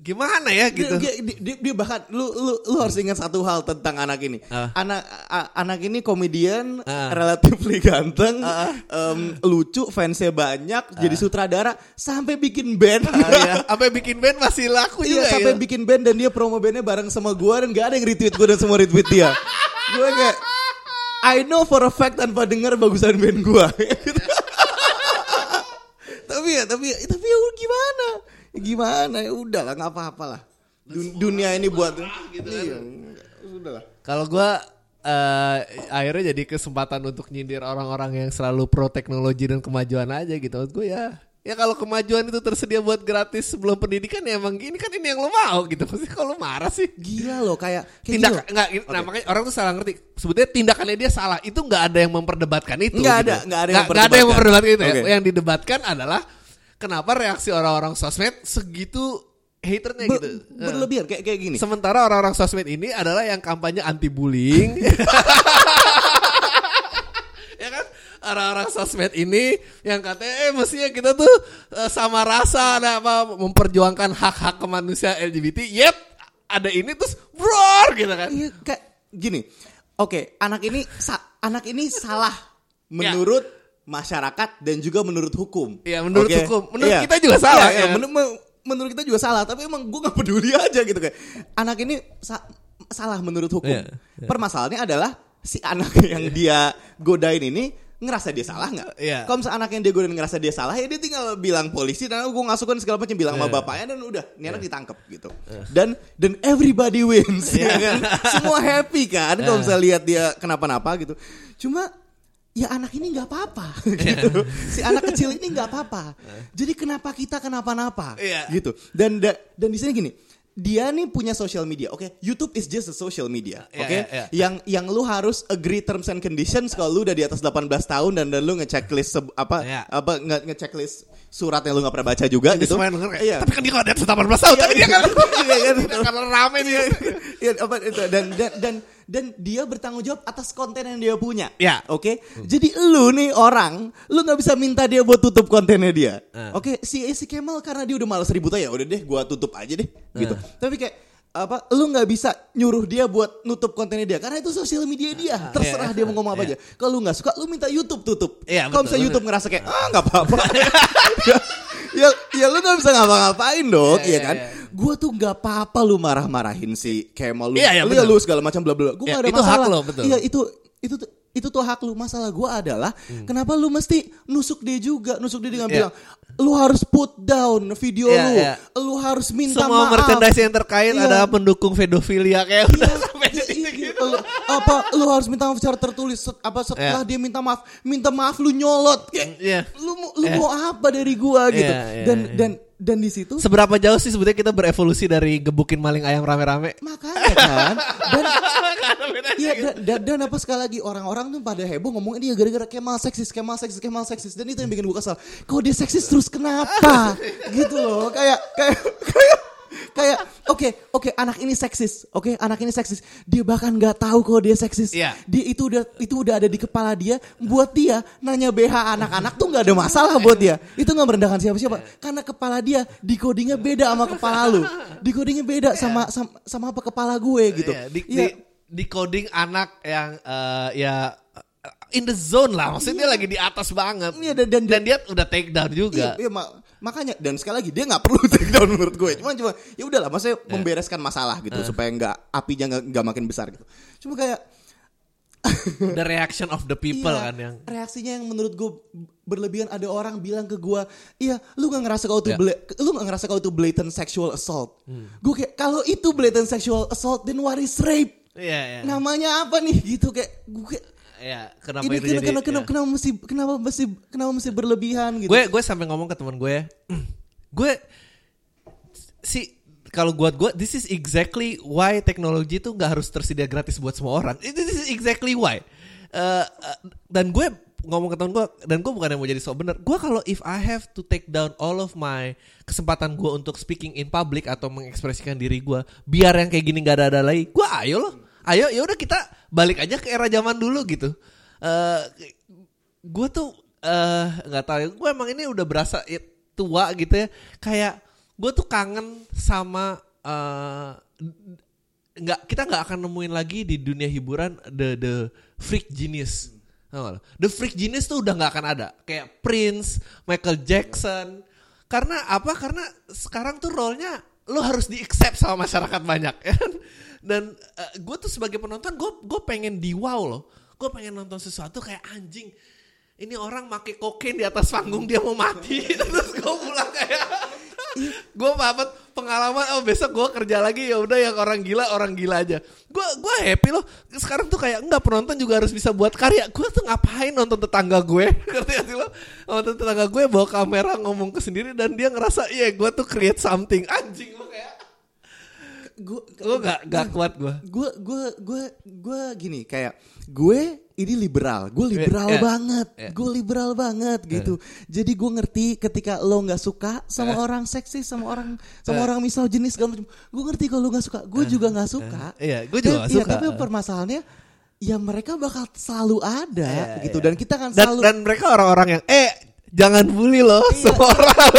gimana ya gitu. Dia, dia, dia, dia bahkan lu lu lu harus ingat satu hal tentang anak ini. Ah. Anak a- anak ini komedian, Ah. relatively ganteng, em, lucu, fansnya banyak, jadi sutradara sampai bikin band. Ah, iya. Sampai bikin band masih laku Iya juga sampai ya. bikin band dan dia promo bandnya bareng sama gua dan gak ada yang retweet gua dan semua retweet dia. gue kayak I know for a fact tanpa denger bagusan band gua. [laughs] tapi ya tapi tapi ya gimana? Gimana ya udah lah nggak apa-apa lah. Dun- dunia ini buat gitu iya, sudah lah. Kalau gua eh, akhirnya jadi kesempatan untuk nyindir orang-orang yang selalu pro teknologi dan kemajuan aja gitu. Maksud gue ya Ya kalau kemajuan itu tersedia buat gratis sebelum pendidikan ya emang gini kan ini yang lo mau gitu. Pasti kalau marah sih. Gila loh kayak kayak Tindak loh. enggak nah makanya orang tuh salah ngerti. Sebetulnya tindakannya dia salah. Itu nggak ada yang memperdebatkan itu. Nggak gitu. ada, nggak ada yang nggak ada yang memperdebatkan. memperdebatkan itu. ya. Oke. Yang didebatkan adalah kenapa reaksi orang-orang sosmed segitu haternya Ber- gitu. berlebihan kayak kayak gini. Sementara orang-orang sosmed ini adalah yang kampanye anti bullying. [laughs] ya kan? Orang-orang sosmed ini yang katanya eh mestinya kita tuh eh, sama rasa ada apa memperjuangkan hak-hak kemanusiaan LGBT. Yep, ada ini terus roar gitu kan. Iya kayak gini. Oke, anak ini anak ini salah menurut masyarakat dan juga menurut hukum. Iya, menurut Oke? hukum. Menurut Iya. kita juga salah, Iya, iya, ya. menu- me- menurut kita juga salah, tapi emang gue nggak peduli [laughs] aja gitu kayak. Anak ini sa- salah menurut hukum. Iya, Permasalahannya adalah si anak [laughs] yang dia godain ini ngerasa dia salah nggak? Iya. Kalau misalnya anak yang dia godain ngerasa dia salah ya dia tinggal bilang polisi dan gue ngasukin segala macam bilang sama Iya. bapaknya dan udah ini anak ditangkap gitu. Dan dan everybody wins [laughs] ya kan. Semua happy kan kalau Iya. misalnya lihat dia kenapa-napa gitu. Cuma ya anak ini nggak apa-apa [laughs] gitu. Si anak kecil ini nggak apa-apa. Jadi kenapa kita kenapa-napa Iya. gitu. Dan da- dan di sini gini, dia nih punya social media. Oke, YouTube is just a social media. Iya, Oke. iya, iya. Yang yang lu harus agree terms and conditions kalau lu udah di atas 18 tahun dan dan lu ngechecklist apa Iya. apa nge ngechecklist surat yang lu nggak pernah baca juga Ini gitu. semua yang denger kayak, Iya. Tapi kan dia kalau ada 18 tahun, tapi dia kan Iya, [laughs] kan? karena rame nih. Iya, apa itu dan dan dan dan dia bertanggung jawab atas konten yang dia punya. Ya. Oke. Jadi lu nih orang, lu nggak bisa minta dia buat tutup kontennya dia. Eh. Oke, si si Kemal karena dia udah malas ribut aja, udah deh gua tutup aja deh gitu. Eh. Tapi kayak apa lu nggak bisa nyuruh dia buat nutup kontennya dia karena itu sosial media dia terserah dia mau ngomong apa aja kalau lu nggak suka lu minta YouTube tutup Iya, kalau misalnya. YouTube ngerasa kayak ah nggak apa-apa ya, [laughs] ya ya lu nggak bisa ngapa-ngapain dong Iya, iya iya, kan iya. Gua tuh nggak apa-apa lu marah-marahin si Kemal lu, Iya, iya, lu, betul. lu segala macam bla bla. Gue Iya, gak ada itu hak masalah. lo, betul. Iya itu itu tuh- itu tuh hak lu. Masalah gua adalah kenapa lu mesti nusuk dia juga, nusuk dia dengan Iya. bilang lu harus put down video Iya, lu, iya. lu harus minta Semua maaf. merchandise yang terkait Iya. ada pendukung pedofilia kayak Iya, udah sampai iya, titik iya, gitu. lu- apa lu harus minta maaf secara tertulis Set- apa setelah Iya. dia minta maaf minta maaf lu nyolot kayak Iya. lu mau lu Iya. mau apa dari gua gitu Iya, iya, dan iya. dan dan di situ Seberapa jauh sih sebetulnya kita berevolusi dari gebukin maling ayam rame-rame? makanya kan dan [laughs] Iya gitu. dan, dan, dan apa sekali lagi orang-orang tuh pada heboh ngomongin dia gara-gara Kemal seksis, Kemal seksis, Kemal seksis dan itu yang bikin gue kesel. Kok dia seksis terus kenapa? [laughs] gitu loh. Kayak kayak kayak kayak oke oke anak ini seksis. Oke anak ini seksis. Dia bahkan nggak tahu kalau dia seksis. Iya. dia itu udah itu udah ada di kepala dia buat dia. Nanya BH anak-anak tuh nggak ada masalah buat dia. Itu nggak merendahkan siapa-siapa. Karena kepala dia decodingnya beda sama kepala lu. Decodingnya beda sama sama, sama apa kepala gue gitu. Iya, di, Iya. di, di coding anak yang eh, ya in the zone lah, maksudnya dia lagi di atas banget. Iya, dan- dan- dan dia udah take down juga. Iya, iya, ma- makanya dan sekali lagi dia nggak perlu [laughs] take down menurut gue. Cuma cuma ya udahlah, maksudnya membereskan masalah gitu supaya nggak apinya nggak makin besar gitu. Cuma kayak [laughs] The reaction of the people iya, kan yang reaksinya yang menurut gue berlebihan ada orang bilang ke gue, iya lu nggak ngerasa kalau itu bla- lu nggak ngerasa kalau itu blatant sexual assault. Hmm. Gue kayak kalau itu blatant sexual assault, then what is rape? Iya, iya. Namanya apa nih gitu kayak gue kayak Iya, kenapa ini itu kenapa, jadi kenapa, kenapa, ya. kenapa mesti kenapa mesti kenapa mesti berlebihan gitu. Gue gue sampai ngomong ke teman gue, gue si kalau buat gue this is exactly why teknologi itu nggak harus tersedia gratis buat semua orang. This is exactly why. Eh, eh, dan gue ngomong ke temen gue dan gue bukan yang mau jadi so bener. Gue kalau if I have to take down all of my kesempatan gue untuk speaking in public atau mengekspresikan diri gue, biar yang kayak gini nggak ada ada lagi. Gue ayo loh, ayo ya udah kita balik aja ke era zaman dulu gitu. Eh gue tuh eh nggak tahu ya. Gue emang ini udah berasa ya, tua gitu ya. Kayak gue tuh kangen sama eh nggak kita nggak akan nemuin lagi di dunia hiburan the the freak genius. The freak genius tuh udah nggak akan ada. Kayak Prince Michael Jackson. Karena apa? Karena sekarang tuh role-nya lo harus di accept sama masyarakat banyak ya kan? dan gue tuh sebagai penonton gue gue pengen di wow loh. Gue pengen nonton sesuatu kayak anjing ini orang make kokain di atas panggung dia mau mati. [laughs] Terus gue pulang kayak [laughs] gue dapat pengalaman oh besok gue kerja lagi ya udah yang orang gila orang gila aja. Gue gue happy loh. Sekarang tuh kayak enggak penonton juga harus bisa buat karya. Gue tuh ngapain nonton tetangga gue? [laughs] Ngerti gak sih lo? Nonton tetangga gue bawa kamera ngomong ke sendiri dan dia ngerasa iya gue tuh create something. Anjing gue gue gak gak kuat gue gue gue gue gue gini kayak gue ini liberal gue liberal Iya, iya. banget Iya. gue liberal banget gitu jadi gue ngerti ketika lo nggak suka sama Iya. orang seksi sama orang sama orang misoginis segala macam gue ngerti kalau lo nggak suka gue juga nggak suka Iya, gue juga Dan- nggak iya, suka. tapi permasalahannya ya mereka bakal selalu ada Iya, gitu iya. dan kita kan dan selalu dan mereka orang-orang yang eh jangan bully loh Iya. semua orang.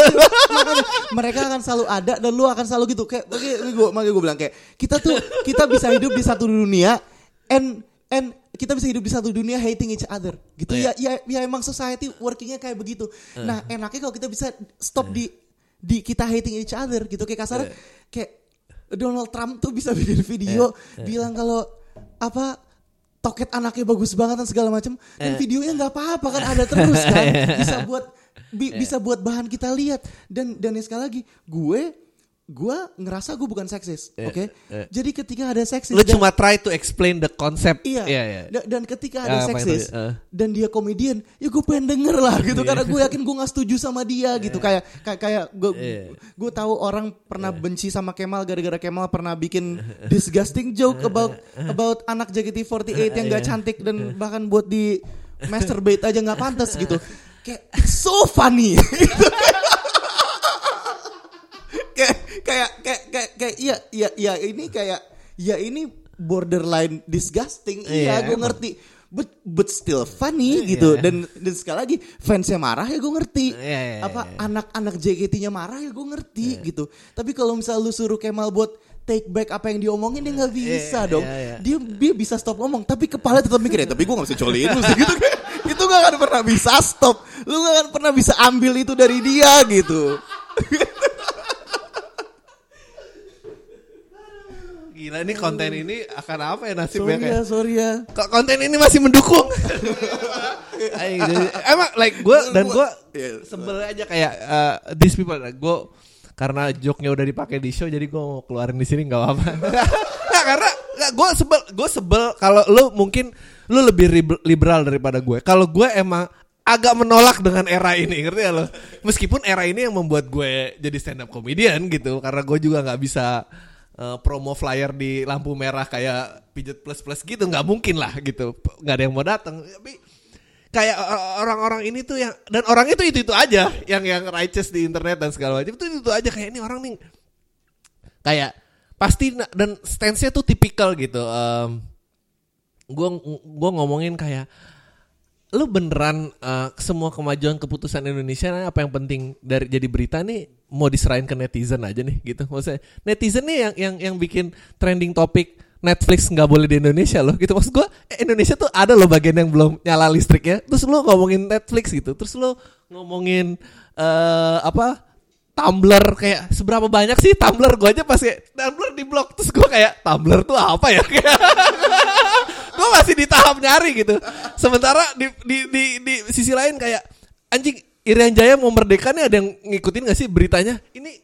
Makanya mereka akan selalu ada dan lu akan selalu gitu. Kayak gue makanya gue bilang kayak kita tuh kita bisa hidup di satu dunia and and kita bisa hidup di satu dunia hating each other. Gitu. Iya. ya ya ya emang society workingnya kayak begitu. Nah enaknya kalau kita bisa stop di di kita hating each other gitu. Kayak kasar kayak Donald Trump tuh bisa bikin video bilang kalau apa toket anaknya bagus banget dan segala macam dan videonya nggak apa-apa kan ada terus kan? [laughs] Bisa buat bi- bisa buat bahan kita lihat. Dan dan yang sekali lagi gue gue ngerasa gue bukan seksis oke iya. jadi ketika ada seksis lu dan- cuma try to explain the concept Iya. iya, iya. Da- Dan ketika ada yang seksis ah. dan dia komedian, ya gue pengen denger lah gitu Iya. karena gue yakin gue nggak setuju sama dia gitu kayak kayak kayak gue Iya. gue tahu orang pernah benci sama Kemal gara-gara Kemal pernah bikin disgusting joke about about anak JKT48 yang Iya. gak cantik dan bahkan buat di masturbate aja nggak pantas gitu. Kayak it's so funny. [laughs] kayak kayak kayak kayak iya iya iya ini kayak ya ini borderline disgusting. Iya, Iya, gue ngerti. But but still funny gitu. Iya. dan dan sekali lagi fansnya marah ya gue ngerti. Iya, iya, apa iya. anak-anak JKT-nya marah ya gue ngerti gitu. Tapi kalau misal lu suruh Kemal buat take back apa yang diomongin dia nggak bisa Iya, dong. iya, iya. dia dia bisa stop ngomong tapi kepala tetap mikir ya tapi gue nggak bisa coliin lu sih," [laughs] gitu itu gak akan pernah bisa stop. Lu gak akan pernah bisa ambil itu dari dia gitu [laughs] gila ini konten ini akan apa ya nasibnya sorry kayak? ya sorry ya. Kok konten ini masih mendukung? Jadi- emang like gue dan gue Iya. sebel aja kayak uh, these people gue karena joke-nya udah dipakai di show jadi gue mau keluarin di sini nggak apa-apa. [laughs] Nggak karena gue sebel gue sebel kalau lu mungkin lu lebih liberal daripada gue kalau gue emang agak menolak dengan era ini ngerti ya lo meskipun era ini yang membuat gue jadi stand up comedian gitu karena gue juga nggak bisa uh, promo flyer di lampu merah kayak pijet plus plus gitu nggak mungkin lah gitu. Nggak ada yang mau datang. Tapi kayak o- orang-orang ini tuh yang dan orang itu itu itu aja yang yang righteous di internet dan segala macam. Itu itu aja kayak ini orang nih. Kayak pasti dan stance-nya tuh tipikal gitu. Em, gua gua ngomongin kayak lu beneran eh, semua kemajuan keputusan Indonesia apa yang penting dari jadi berita nih mau diserahin ke netizen aja nih gitu. Maksudnya netizen nih yang yang yang bikin trending topik Netflix nggak boleh di Indonesia loh gitu. Maksud gua eh, Indonesia tuh ada loh bagian yang belum nyala listriknya. Terus lu ngomongin Netflix gitu terus lu ngomongin eh apa Tumblr kayak seberapa banyak sih Tumblr? Gue aja pas kayak Tumblr di blok terus gue kayak Tumblr tuh apa ya? [laughs] Gue masih di tahap nyari gitu. Sementara di di di, di sisi lain kayak anjing Irian Jaya mau merdeka nih ada yang ngikutin gak sih beritanya? Ini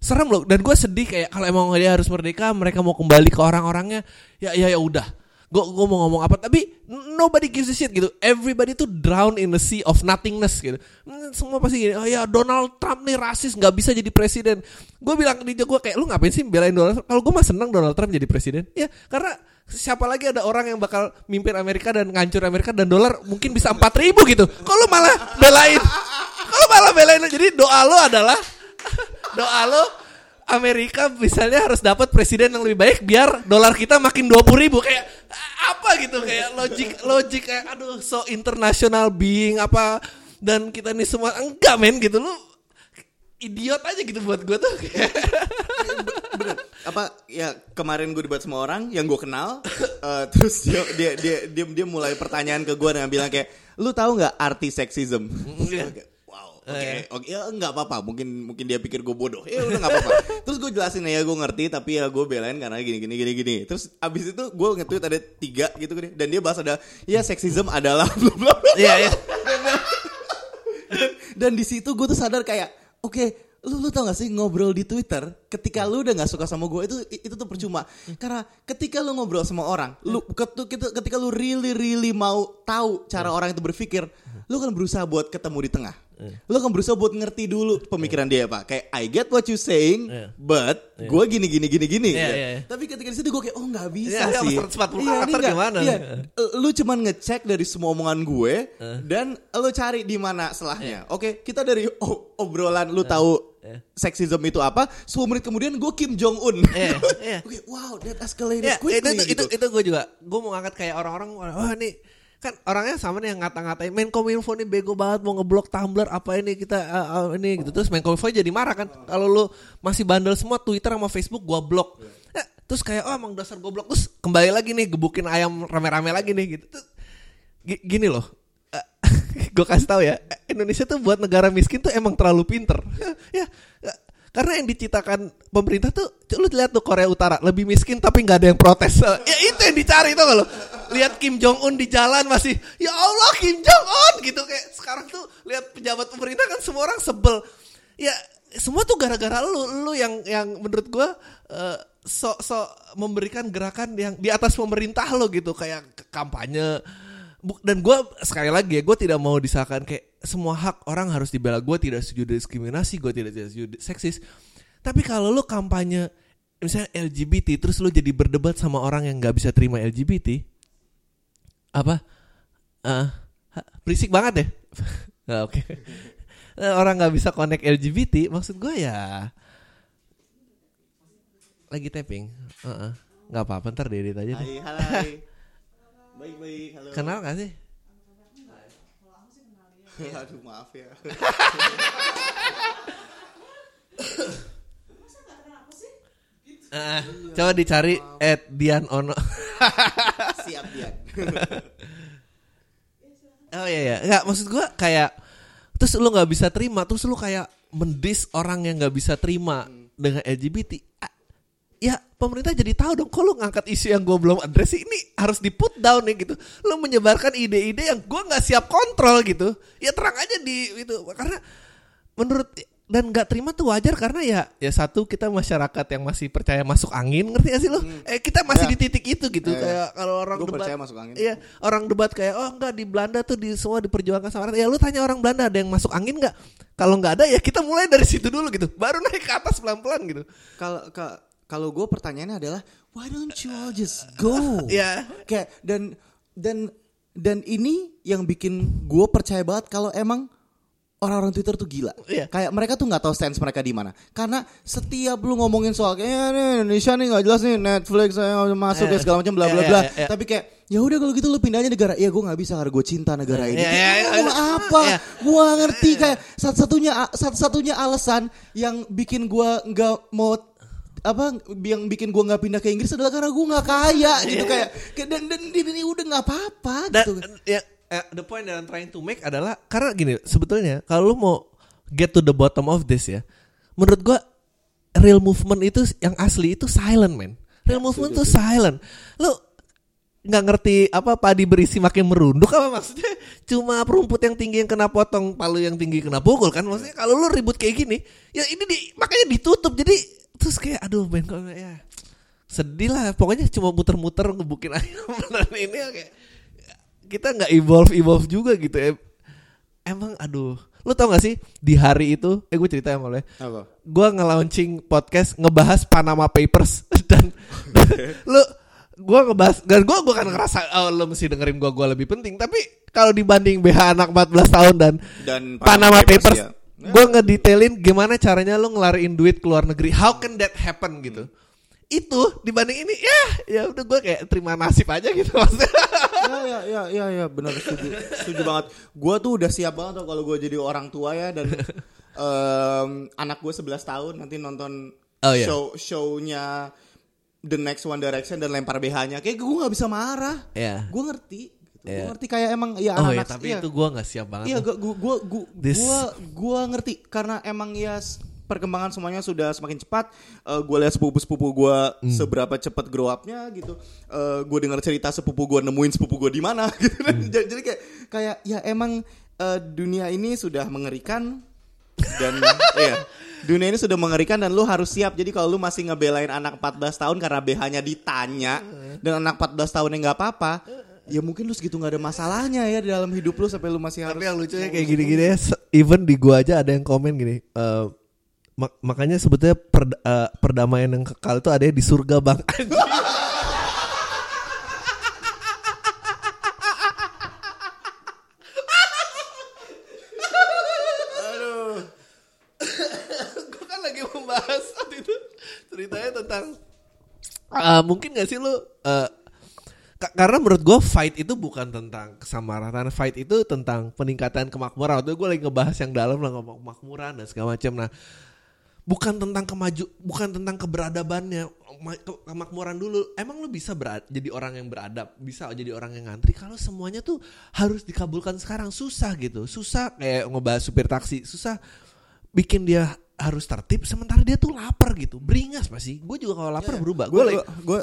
serem loh dan gue sedih kayak kalau emang dia harus merdeka mereka mau kembali ke orang-orangnya ya ya ya udah. Gue gue mau ngomong apa tapi nobody gives a shit gitu. Everybody tuh drown in the sea of nothingness gitu. Hmm, semua pasti gini oh ya Donald Trump nih rasis nggak bisa jadi presiden. Gue bilang di gue kayak lu ngapain sih belain Donald Trump? Kalau gue mah seneng Donald Trump jadi presiden. Ya karena siapa lagi ada orang yang bakal mimpin Amerika dan ngancur Amerika dan dolar mungkin bisa empat ribu gitu. Kalau malah belain kalau malah belain jadi doa lo adalah doa lo Amerika misalnya harus dapat presiden yang lebih baik biar dolar kita makin dua ribu. Kayak apa gitu? Kayak logik logik kayak aduh so international being apa dan kita nih semua enggak men gitu. Lu idiot aja gitu buat gue tuh. Bener. Apa ya kemarin gue debat sama orang yang gue kenal eh, terus dia dia dia dia dia mulai pertanyaan ke gue dengan bilang kayak lu tahu nggak arti seksism? Iya. Oke, wow oke oke ya nggak apa-apa mungkin mungkin dia pikir gue bodoh. Ya udah nggak apa-apa. [laughs] Terus gue jelasin ya gue ngerti tapi ya gue belain karena gini gini gini gini. Terus abis itu gue nge-tweet ada tiga gitu kan dan dia bahas ada ya seksism adalah [laughs] bla bla bla. Iya iya. [laughs] Dan di situ gue tuh sadar kayak oke lu lu tau gak sih ngobrol di Twitter ketika lu udah nggak suka sama gue itu itu tuh percuma. Karena ketika lu ngobrol sama orang lu ketika lu really really mau tahu cara orang itu berpikir lu kan berusaha buat ketemu di tengah lu kan berusaha buat ngerti dulu pemikiran dia apa kayak I get what you saying Iya. but gue gini gini gini gini Iya, Ya. iya, iya. tapi ketika di situ gue kayak oh nggak bisa Iya, iya, sih 140 ini karakter nggak- gimana? iya. lu cuman ngecek dari semua omongan gue dan lu cari di mana selahnya. Oke, kita dari o- obrolan lu tahu Iya. seksism itu apa, 10 menit kemudian gue Kim Jong Un. Iya, [laughs] iya. Oke, wow, that escalated Ya, quickly itu, itu, gitu. itu, itu gue juga. Gue mau ngangkat kayak orang-orang, wah nih kan orangnya sama nih yang ngata-ngatain Menkominfo nih bego banget mau ngeblok Tumblr apa ini kita uh, uh, ini gitu. Terus Menkominfo jadi marah kan? Kalau lu masih bandel semua Twitter sama Facebook gua blok. Ya, terus kayak oh emang dasar goblok. Terus kembali lagi nih gebukin ayam rame-rame lagi nih gitu. Terus, gi- gini loh [laughs] gue kasih tahu ya Indonesia tuh buat negara miskin tuh emang terlalu pinter. [laughs] Ya, karena yang diciptakan pemerintah tuh lu lihat tuh Korea Utara lebih miskin tapi nggak ada yang protes. Ya itu yang dicari tuh lo lihat Kim Jong Un di jalan masih ya Allah Kim Jong Un gitu. Kayak sekarang tuh lihat pejabat pemerintah kan semua orang sebel. Ya semua tuh gara-gara lu lu yang yang menurut gua eh, sok sok memberikan gerakan yang di atas pemerintah lo gitu. Kayak kampanye. Dan gue sekali lagi ya gue tidak mau disahkan kayak semua hak orang harus dibela gue tidak setuju diskriminasi gue tidak setuju seksis tapi kalau lu kampanye misalnya LGBT terus lu jadi berdebat sama orang yang nggak bisa terima LGBT apa Eh, ha- berisik banget ya [laughs] Nah, oke Eh, orang nggak bisa connect LGBT maksud gue ya lagi tapping Heeh. nggak apa-apa ntar diedit aja deh. Hai, hai. [laughs] Baik, baik. Halo. kenal gak sih [laughs] Aduh, maaf ya. Eh, coba dicari at Dian Ono. [laughs] Siap dia. [laughs] oh iya ya, nggak maksud gua kayak terus lu nggak bisa terima, terus lu kayak mendis orang yang nggak bisa terima dengan LGBT. Ya pemerintah jadi tahu dong kalau ngangkat isu yang gue belum address ini harus di put down nih gitu. Lu menyebarkan ide-ide yang gua nggak siap kontrol gitu. Ya terang aja di itu karena menurut dan nggak terima tuh wajar karena ya ya satu kita masyarakat yang masih percaya masuk angin ngerti gak sih lo? Eh kita masih Ya. di titik itu gitu Ya, ya. kayak kalau orang Gua debat percaya masuk angin. Iya, orang debat kayak oh enggak di Belanda tuh di semua diperjuangkan sama rakyat. Ya lu tanya orang Belanda ada yang masuk angin nggak? Kalau nggak ada ya kita mulai dari situ dulu gitu. Baru naik ke atas pelan-pelan gitu. Kalau ka- kalau gue pertanyaannya adalah why don't you all just go? [laughs] Ya. Kayak dan dan dan ini yang bikin gue percaya banget kalau emang orang-orang Twitter tuh gila. Iya. Kayak mereka tuh nggak tahu stance mereka di mana. Karena setiap lu ngomongin soal kayak "Ya, nih Indonesia nih nggak jelas nih Netflix saya masuk Iya. ya segala macam bla bla Iya, bla. iya, iya. Tapi kayak ya udah kalau gitu lu pindahnya negara. Iya gue nggak bisa karena gue cinta negara ini. Iya, iya, Kayak, iya. gua apa? Iya. Gua ngerti kayak satu-satunya satu-satunya alasan yang bikin gua nggak mau apa yang bikin gua nggak pindah ke Inggris adalah karena gua nggak kaya gitu kayak kayak- dan dan ini udah nggak apa-apa Dan gitu. ya eh, the point that I'm trying to make adalah karena gini sebetulnya kalau lu mau get to the bottom of this ya, menurut gua real movement itu yang asli itu silent man. Real movement itu silent. Lu nggak ngerti apa padi berisi makin merunduk apa maksudnya cuma rumput yang tinggi yang kena potong palu yang tinggi kena pukul kan maksudnya kalau lu ribut kayak gini ya ini di, makanya ditutup jadi terus kayak aduh men kok ya sedih lah. Pokoknya cuma muter-muter ngebukin [laughs] ayam dan ini ya kayak kita nggak evolve evolve juga gitu ya. Emang aduh. Lu tau gak sih di hari itu eh gue cerita yang boleh Apa? gue nge-launching podcast ngebahas Panama Papers. [laughs] Dan lu [laughs] gue ngebahas dan gue bukan ngerasa oh lu mesti dengerin gue gue lebih penting. Tapi kalau dibanding BH anak 14 tahun dan Dan Panama, Papers, ya. Gue ngedetailin gimana caranya lu ngelariin duit ke luar negeri. How can that happen gitu. Itu dibanding ini ya ya udah gue kayak terima nasib aja gitu maksudnya. Ya ya ya ya ya benar setuju setuju banget. Gue tuh udah siap banget tuh kalau gue jadi orang tua ya dan em, anak gue 11 tahun nanti nonton Oh, iya. show shownya The Next One Direction dan lempar BH-nya kayak gue nggak bisa marah. Ya gue ngerti gitu. gue Iya. ngerti kayak emang ya oh ya anak tapi iya. itu gue nggak siap banget Iya, tuh. gua gua gua This- gua, gua ngerti karena emang ya perkembangan semuanya sudah semakin cepat. Eh gue lihat sepupu-sepupu gua Hmm. seberapa cepat grow up-nya gitu. Eh gue dengar cerita sepupu gua nemuin sepupu gua di mana [laughs] gitu. Hmm. jadi, jadi kayak kayak ya emang eh, dunia ini sudah mengerikan dan [laughs] iya. Dunia ini sudah mengerikan dan lu harus siap. Jadi kalau lu masih ngebelain anak 14 tahun karena BH-nya ditanya dan anak 14 tahun yang nggak apa-apa, ya mungkin lu segitu nggak ada masalahnya ya di dalam hidup lu sampai lu masih harus Tapi yang lucunya kayak gini-gini ya, even di gua aja ada yang komen gini. eh, mak- makanya sebetulnya perda- eh, perdamaian yang kekal itu ada di surga bang. [laughs] Aduh. [coughs] gua kan lagi membahas itu ceritanya tentang eh, mungkin gak sih lu eh, Ka- karena menurut gue fight itu bukan tentang kesamaratan fight itu tentang peningkatan kemakmuran. Waktu itu gue lagi ngebahas yang dalam lah ngomong kemakmuran dan segala macam nah bukan tentang kemaju bukan tentang keberadabannya ma- ke- kemakmuran dulu. Emang lu bisa berad, jadi orang yang beradab bisa jadi orang yang ngantri? Kalau semuanya tuh harus dikabulkan sekarang susah gitu. Susah kayak ngebahas supir taksi susah bikin dia harus tertib sementara dia tuh lapar gitu. Beringas pasti gue juga kalau lapar berubah. Gue gue gue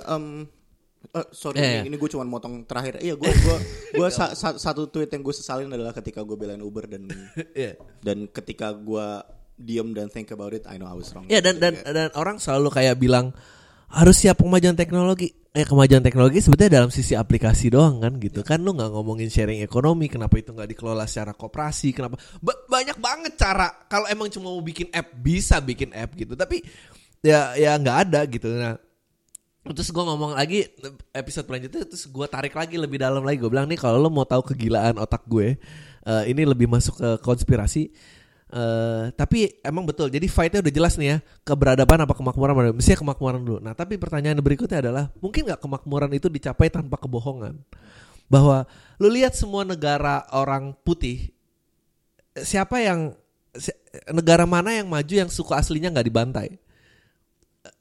eh, sorry Iya, ini, iya. ini gue cuma motong terakhir. Iya gue gue gue sa- sa- satu tweet yang gue sesalin adalah ketika gue belain Uber dan [laughs] Iya. dan ketika gue diem dan think about it I know I was wrong. Ya dan Gitu, dan kayak, dan orang selalu kayak bilang harus siap kemajuan teknologi. Eh kemajuan teknologi sebetulnya dalam sisi aplikasi doang kan gitu. Kan lu nggak ngomongin sharing ekonomi kenapa itu nggak dikelola secara koperasi kenapa? Ba- banyak banget cara. Kalau emang cuma mau bikin app bisa bikin app gitu. Tapi ya ya nggak ada gitu. Nah terus gue ngomong lagi episode selanjutnya terus gue tarik lagi lebih dalam lagi. Gue bilang nih kalau lo mau tahu kegilaan otak gue eh, ini lebih masuk ke konspirasi eh tapi emang betul. Jadi fightnya udah jelas nih ya keberadaban apa kemakmuran. Mestinya kemakmuran dulu. Nah tapi pertanyaan berikutnya adalah mungkin nggak kemakmuran itu dicapai tanpa kebohongan? Bahwa lu lihat semua negara orang putih siapa yang negara mana yang maju yang suku aslinya nggak dibantai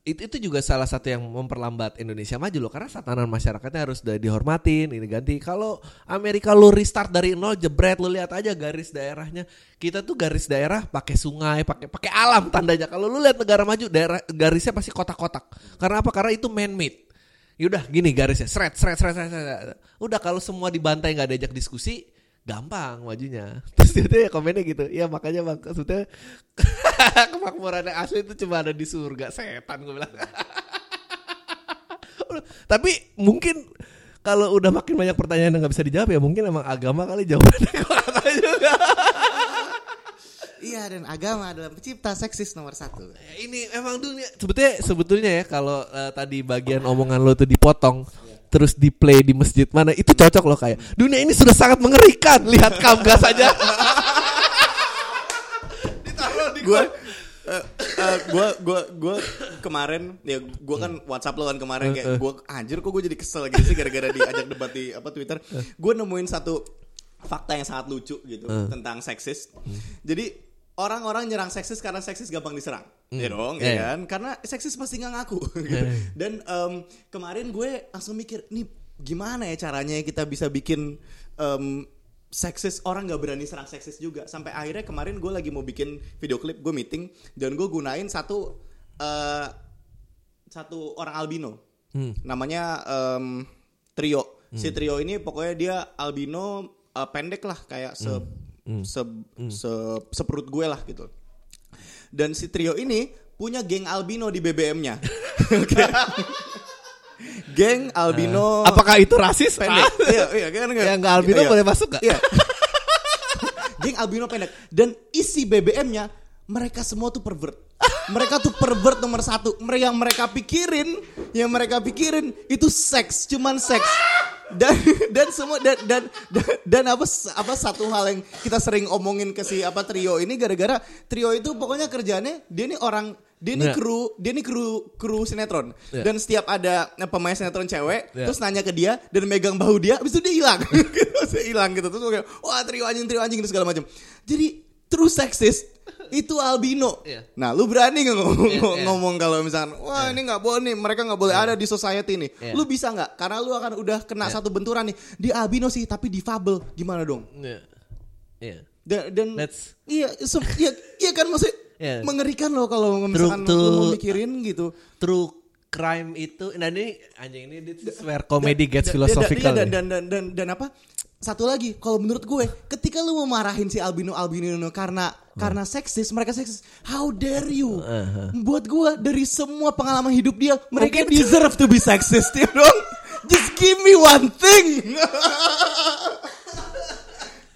itu itu juga salah satu yang memperlambat Indonesia maju loh karena tatanan masyarakatnya harus dihormatin ini ganti. Kalau Amerika lu restart dari nol jebret lu lihat aja garis daerahnya. Kita tuh garis daerah pakai sungai pakai pakai alam tandanya. Kalau lu lihat negara maju daerah garisnya pasti kotak-kotak. Karena apa? Karena itu man made yaudah gini garisnya. Seret seret seret seret, seret. udah kalau semua dibantai nggak diajak diskusi gampang majunya [laughs] terus dia tuh ya komennya gitu. Ya makanya bang sebetulnya [laughs] kemakmuran yang asli itu cuma ada di surga. Setan gue bilang. [laughs] Tapi mungkin kalau udah makin banyak pertanyaan yang nggak bisa dijawab ya mungkin emang agama kali jawabannya. Tahu juga. Iya dan agama adalah pencipta seksis nomor satu. Ya, ini emang dunia. Sebetulnya sebetulnya ya kalau eh, tadi bagian omongan lo tuh dipotong terus di play di masjid mana itu cocok loh kayak dunia ini sudah sangat mengerikan. Lihat kamgas saja. Gue gue gue gue kemarin ya gue kan WhatsApp lo kan kemarin kayak gue anjir kok gue jadi kesel gitu sih gara-gara diajak debat di apa Twitter. Gue nemuin satu fakta yang sangat lucu gitu tentang seksis. Jadi orang-orang nyerang seksis karena seksis gampang diserang. Ya dong ya Iya. kan? Karena seksis pasti nggak ngaku. Gitu. [laughs] dan em, kemarin gue langsung mikir nih gimana ya caranya kita bisa bikin em, seksis orang nggak berani serang seksis juga? Sampai akhirnya kemarin gue lagi mau bikin video klip gue meeting dan gue gunain satu eh, satu orang albino. Namanya em, trio. Si trio ini pokoknya dia albino eh, pendek lah kayak se se, se- seperut gue lah gitu dan si trio ini punya geng albino di BBM-nya [laughs] Oke. geng albino Apakah itu rasis? pendek [laughs] iya iya kan Yang nggak albino Iya. boleh masuk gak? Iya. [laughs] Geng albino pendek dan isi BBM-nya mereka semua tuh pervert. Mereka tuh pervert nomor satu. Mereka yang mereka pikirin, yang mereka pikirin itu seks, cuman seks. Dan dan semua dan dan dan, dan apa apa satu hal yang kita sering omongin ke si apa trio ini gara-gara trio itu pokoknya kerjaannya dia ini orang dia ini Iya. kru dia ini kru kru sinetron Iya. dan setiap ada eh, pemain sinetron cewek Iya. terus nanya ke dia dan megang bahu dia habis itu dia hilang terus [laughs] hilang gitu terus kayak wah trio anjing trio anjing gitu segala macam jadi true sexist itu albino Iya. nah lu berani nggak ngomong, Iya, iya. ngomong kalau misalkan wah ini nggak boleh nih mereka nggak boleh ada di society nih Iya. lu bisa nggak karena lu akan udah kena satu benturan nih di albino sih tapi difabel gimana dong Iya. Iya. dan, dan That's- iya se- iya iya kan maksudnya Iya. mengerikan loh kalau misalkan True- lu mau mikirin gitu True crime itu nah ini anjing ini this is where comedy gets philosophical. dan, ya. dan, dan, dan, dan apa? Satu lagi, kalau menurut gue, ketika lu mau marahin si albino albino karena karena seksis, mereka seksis, how dare you? Buat gue dari semua pengalaman hidup dia, mereka deserve to be sexist, ya dong. Just give me one thing. [laughs]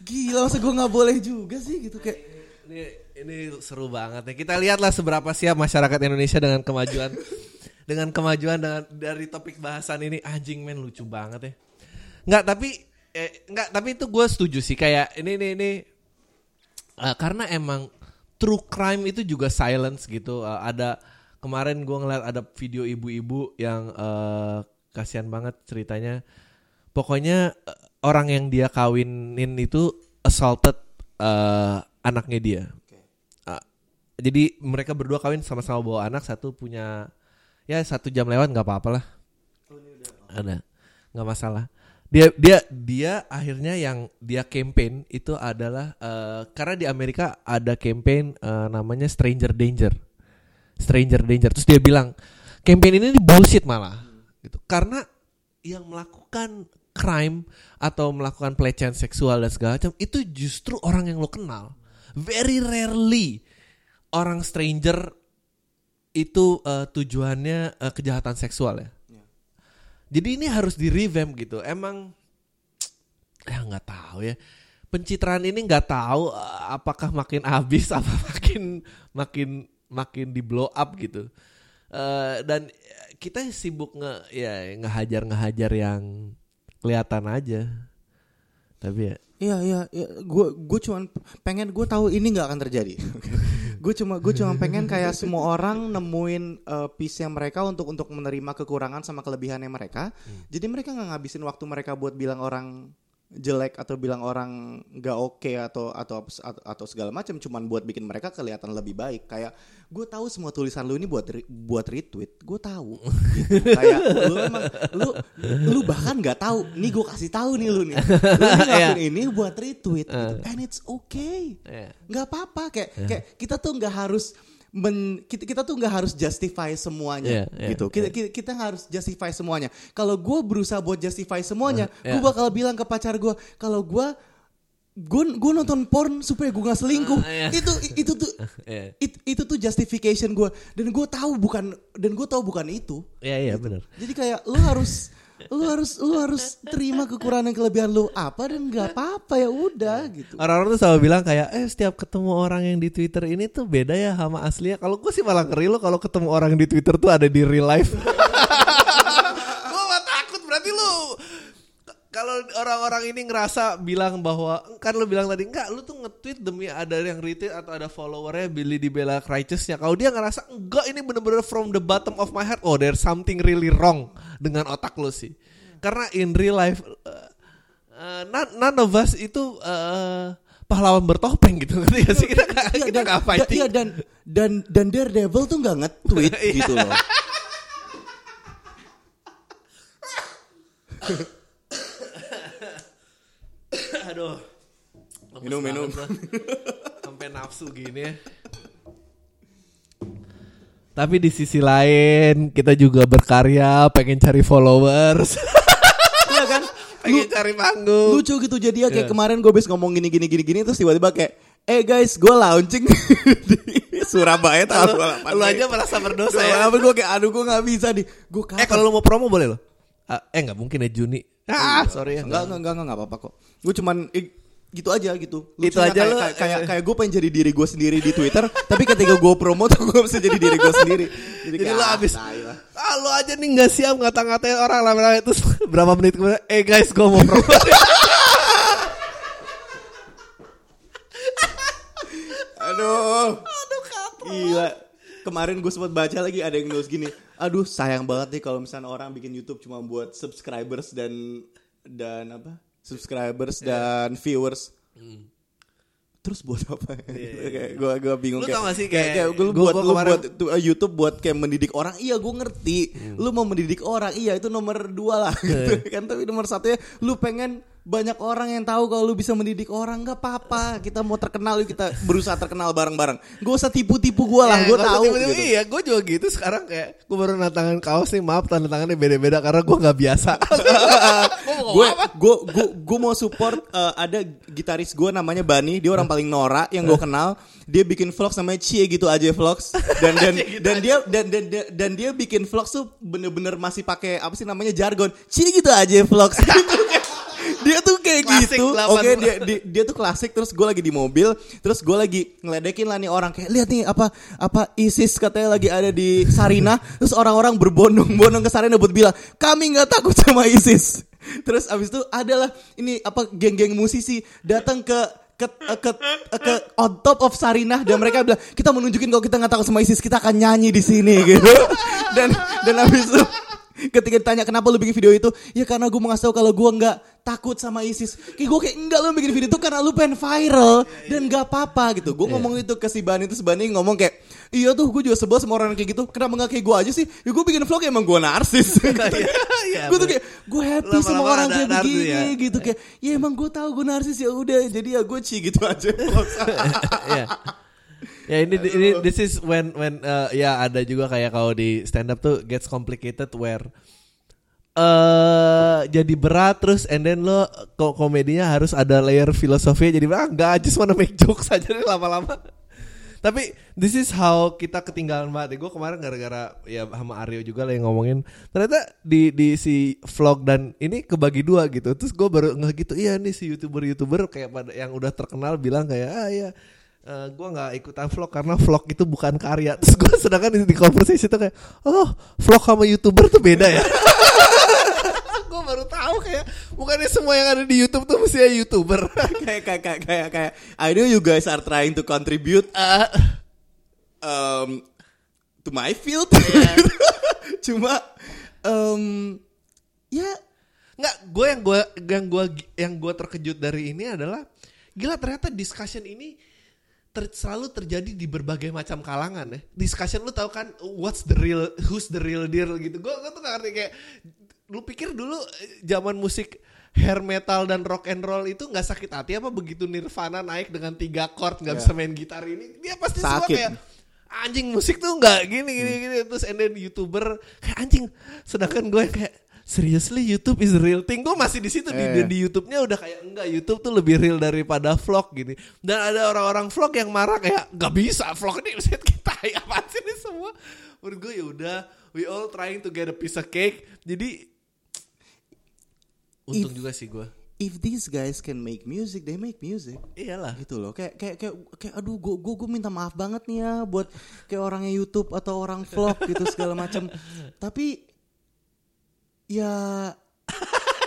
Gila, masa gue nggak boleh juga sih gitu kayak. Ini ini seru banget ya. Kita lihatlah seberapa siap masyarakat Indonesia dengan kemajuan dengan kemajuan dengan dari topik bahasan ini anjing men lucu banget ya. Nggak tapi eh, nggak tapi itu gue setuju sih kayak ini ini ini eh, karena emang true crime itu juga silence gitu. Eh, ada kemarin gue ngeliat ada video ibu-ibu yang eh, kasihan banget ceritanya. Pokoknya eh, orang yang dia kawinin itu assaulted eh, anaknya dia. Ah, jadi mereka berdua kawin sama-sama bawa anak satu punya ya satu jam lewat nggak apa-apa lah. Ada nggak masalah. Dia dia dia akhirnya yang dia campaign itu adalah eh, karena di Amerika ada campaign eh, namanya Stranger Danger. Stranger Danger. Terus dia bilang campaign ini bullshit malah gitu. Karena yang melakukan crime atau melakukan pelecehan seksual dan segala macam itu justru orang yang lo kenal. Very rarely orang stranger itu eh, tujuannya eh, kejahatan seksual ya. Jadi ini harus di revamp gitu. Emang [tsk] ya nggak tahu ya. Pencitraan ini nggak tahu eh, apakah makin habis [laughs] apa makin makin makin di blow up gitu. Eh, dan kita sibuk nge ya ngehajar ngehajar yang kelihatan aja. Tapi ya Iya iya, iya. gue gue cuman pengen gue tahu ini nggak akan terjadi. [laughs] gue cuma gue cuma pengen kayak semua orang nemuin uh, piece yang mereka untuk untuk menerima kekurangan sama kelebihannya mereka. Jadi mereka nggak ngabisin waktu mereka buat bilang orang jelek atau bilang orang nggak oke atau atau atau, atau segala macam cuman buat bikin mereka kelihatan lebih baik kayak gue tahu semua tulisan lu ini buat buat retweet gue tahu gitu. [laughs] kayak lu emang lu lu bahkan nggak tahu nih gue kasih tahu nih lu nih lu ini [laughs] ngelakuin ini buat retweet gitu. and it's okay Iya. nggak apa-apa kayak kayak kita tuh nggak harus men, kita, kita tuh nggak harus justify semuanya Iya, iya, gitu kita, kita kita nggak harus justify semuanya kalau gue berusaha buat justify semuanya Iya. gue bakal bilang ke pacar gue kalau gue gue gue nonton porn supaya gue nggak selingkuh Ah, iya. itu itu tuh [laughs] Iya. it- itu tuh justification gue dan gue tahu bukan dan gue tahu bukan itu Iya iya benar. jadi kayak lu harus lu harus lu harus terima kekurangan dan kelebihan lu apa dan nggak apa-apa ya udah gitu Orang-orang tuh selalu bilang kayak eh setiap ketemu orang yang di Twitter ini tuh beda ya sama aslinya. Kalau gue sih malah ngeri lo kalau ketemu orang di Twitter tuh ada di real life. [laughs] gue mah takut berarti lu. K- kalau orang-orang ini ngerasa bilang bahwa kan lu bilang tadi enggak lu tuh nge-tweet demi ada yang retweet atau ada followernya Billy di Bella Righteousnya kalau dia ngerasa enggak ini bener-bener from the bottom of my heart. Oh there's something really wrong dengan otak lu sih. Karena in real life uh, uh, none, none of us itu uh, pahlawan bertopeng gitu. Ngerti gak sih? Kita nggak Iya, kita dan, dan, fighting. iya, dan dan dan Daredevil tuh nggak nge-tweet [laughs] Iya. gitu loh. [laughs] aduh Minum, minum. gua. [laughs] sampai nafsu gini ya. Tapi di sisi lain kita juga berkarya, pengen cari followers, [laughs] Iya kan? pengen cari panggung. Lucu gitu jadi ya kayak Iya. kemarin gue habis ngomong gini gini gini gini terus tiba-tiba kayak eh guys gue launching di [laughs] Surabaya tanggal Lu, 28 lu aja merasa berdosa Gua ya. apa gue kayak aduh gue nggak bisa nih. Gue Eh kalau lu mau promo boleh lo? Ah, eh nggak mungkin ya Juni. Ah sorry ya. Enggak, enggak, enggak, enggak, apa-apa kok. Gue cuman eh, gitu aja gitu. Itu Lucunya aja kayak, lu, kayak kayak, eh. kayak gue pengen jadi diri gue sendiri di Twitter, [laughs] tapi ketika gue promo tuh [laughs] gue bisa jadi diri gue sendiri. Jadi, Jadi kayak, lu ah, abis lah. Ah lu aja nih nggak siap ngata-ngatain orang lama-lama terus [laughs] berapa menit kemudian eh guys gue mau promo. Aduh. Gila. Kemarin gue sempat baca lagi ada yang nulis gini. Aduh sayang banget nih kalau misalnya orang bikin YouTube cuma buat subscribers dan dan apa? Subscribers dan viewers. Terus buat apa? [laughs] kayak gue gue bingung Lu tau gak sih kayak, kayak kayak lu gua- buat gua lu kemarin- buat uh, YouTube buat kayak mendidik orang. Iya gue ngerti. Lu mau mendidik orang. Iya itu nomor dua lah [laughs] gitu kan. Tapi nomor satunya lu pengen banyak orang yang tahu kalau lu bisa mendidik orang nggak apa-apa. Kita mau terkenal yuk kita berusaha terkenal bareng-bareng. Gak usah tipu-tipu gue lah Ya, gue tahu gitu. Iya, gue juga gitu sekarang kayak gue baru tangan kaos nih, maaf tanda tangannya beda-beda karena gue nggak biasa. gue gue gue gue mau support uh, ada gitaris gue namanya Bani dia orang paling norak yang gue kenal. Dia bikin vlogs namanya Cie gitu aja vlogs. Dan dan [laughs] dan dia dan, dan dan dan dia bikin vlogs tuh bener-bener masih pakai apa sih namanya jargon. Cie gitu aja vlogs. Dia [laughs] tuh kayak Klasik gitu. 80. oke dia, dia dia tuh klasik terus gue lagi di mobil terus gue lagi ngeledekin lah nih orang. Kayak lihat nih apa apa ISIS katanya lagi ada di Sarina. Terus orang-orang berbondong-bondong ke Sarina buat bilang kami nggak takut sama ISIS. Terus abis itu adalah ini apa geng-geng musisi datang ke ke, ke, ke, on top of Sarinah dan mereka bilang kita menunjukin kalau kita nggak takut sama ISIS kita akan nyanyi di sini gitu. Dan dan habis itu ketika ditanya kenapa lu bikin video itu? Ya karena gue mau ngasih tahu kalau gue nggak takut sama ISIS. Kayak gue kayak enggak lu bikin video itu karena lu pengen viral dan nggak apa-apa gitu. Gue ngomong itu ke si Bani itu si Bani ngomong kayak iya tuh gue juga sebel sama orang kayak gitu. Kenapa nggak kayak gue aja sih? Ya gue bikin vlog emang gue narsis. [laughs] Iya, gue tuh kayak gue happy sama Lama-lama orang kayak begini ya. gitu. Kayak ya emang gue tahu gue narsis. Ya udah jadi ya gue ci gitu aja. [laughs] [laughs] Ya. Ya ini ini this is when when uh, ya ada juga kayak kalau di stand up tuh gets complicated where eh jadi berat terus and then lo kok komedinya harus ada layer filosofi jadi ah enggak just wanna make jokes aja nih lama-lama. Tapi this is how kita ketinggalan banget. Gue kemarin gara-gara ya sama Aryo juga lah yang ngomongin. Ternyata di di si vlog dan ini kebagi dua gitu. Terus gue baru nggak gitu. Iya nih si youtuber-youtuber kayak pada yang udah terkenal bilang kayak ah iya eh, gue nggak ikutan vlog karena vlog itu bukan karya. Terus gue sedangkan di, di conversation itu kayak oh vlog sama youtuber tuh beda ya. [laughs] gue baru tahu kayak bukannya semua yang ada di YouTube tuh mesti youtuber. [laughs] kayak kayak kayak kayak kayak I know you guys are trying to contribute Eh, um, to my field [laughs] cuma um, ya Nggak, gue yang gue yang gue yang gue terkejut dari ini adalah gila ternyata discussion ini ter- selalu terjadi di berbagai macam kalangan ya. Discussion lu tahu kan what's the real who's the real deal gitu. Gue gue tuh gak ngerti kayak lu pikir dulu eh, zaman musik hair metal dan rock and roll itu nggak sakit hati apa begitu Nirvana naik dengan tiga chord nggak bisa main gitar ini? Dia pasti semua Sakit. kayak anjing musik tuh nggak gini gini gini. Terus and then youtuber kayak anjing sedangkan gue kayak seriously YouTube is real thing? Gue masih di situ di, Eh. di YouTube-nya udah kayak enggak YouTube tuh lebih real daripada vlog gini. Dan ada orang-orang vlog yang marah kayak nggak bisa vlog ini set kita [laughs] ya apa sih ini semua? Menurut gue ya udah we all trying to get a piece of cake. Jadi untung If- juga sih gue if these guys can make music they make music. Iyalah. Gitu loh. Kayak kayak kayak, kayak aduh gue gue gue minta maaf banget nih ya buat kayak orangnya YouTube atau orang vlog gitu segala macam [laughs] tapi ya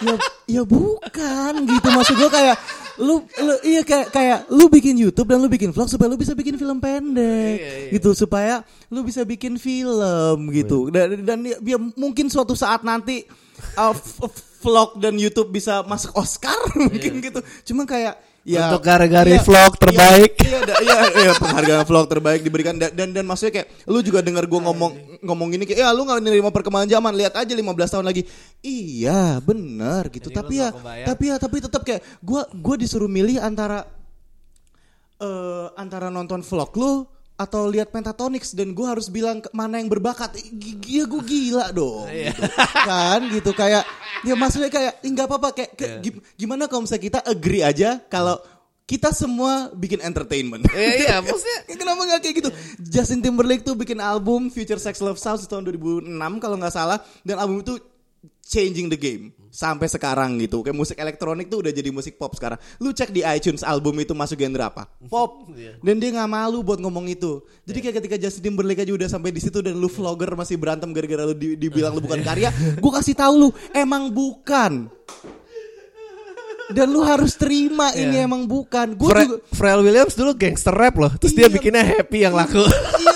ya ya bukan gitu. Maksud gue kayak lu, lu iya kayak kayak lu bikin YouTube dan lu bikin vlog supaya lu bisa bikin film pendek Iya, iya. gitu. Supaya lu bisa bikin film gitu. Dan dan ya, ya mungkin suatu saat nanti uh, vlog dan YouTube bisa masuk Oscar [laughs] mungkin gitu. Cuma kayak ya Untuk gara-gara iya, vlog terbaik. Iya, iya, iya, iya, penghargaan vlog terbaik diberikan. Dan dan, dan maksudnya kayak lu juga dengar gue ngomong ngomong gini kayak ya lu nggak nerima perkembangan zaman lihat aja 15 tahun lagi. Iya benar gitu. Jadi tapi ya nggak kebayang. tapi ya tapi tetap kayak gue gue disuruh milih antara eh antara nonton vlog lu atau lihat Pentatonix dan gue harus bilang ke- mana yang berbakat iya gue gila dong Iya. gitu. kan gitu kayak ya maksudnya kayak "Ih, nggak apa-apa kayak ke- Iya. gim- gimana kalau misalnya kita agree aja kalau kita semua bikin entertainment Iya, iya, maksudnya Ya, [laughs] Kenapa gak kayak gitu? Justin Timberlake tuh bikin album Future Sex Love Sounds tahun 2006 kalau nggak salah dan album itu changing the game sampai sekarang gitu. Kayak musik elektronik tuh udah jadi musik pop sekarang. Lu cek di iTunes album itu masuk genre apa? Pop. [laughs] Iya. Dan dia nggak malu buat ngomong itu. Jadi kayak ketika Justin Timberlake aja udah sampai di situ dan lu vlogger masih berantem gara-gara lu di- dibilang lu bukan karya, gua kasih tahu lu emang bukan. Dan lu harus terima ini Iya. emang bukan. Gue Fre- juga Pharrell Williams dulu gangster rap loh. Terus dia Iya. bikinnya happy yang laku. iya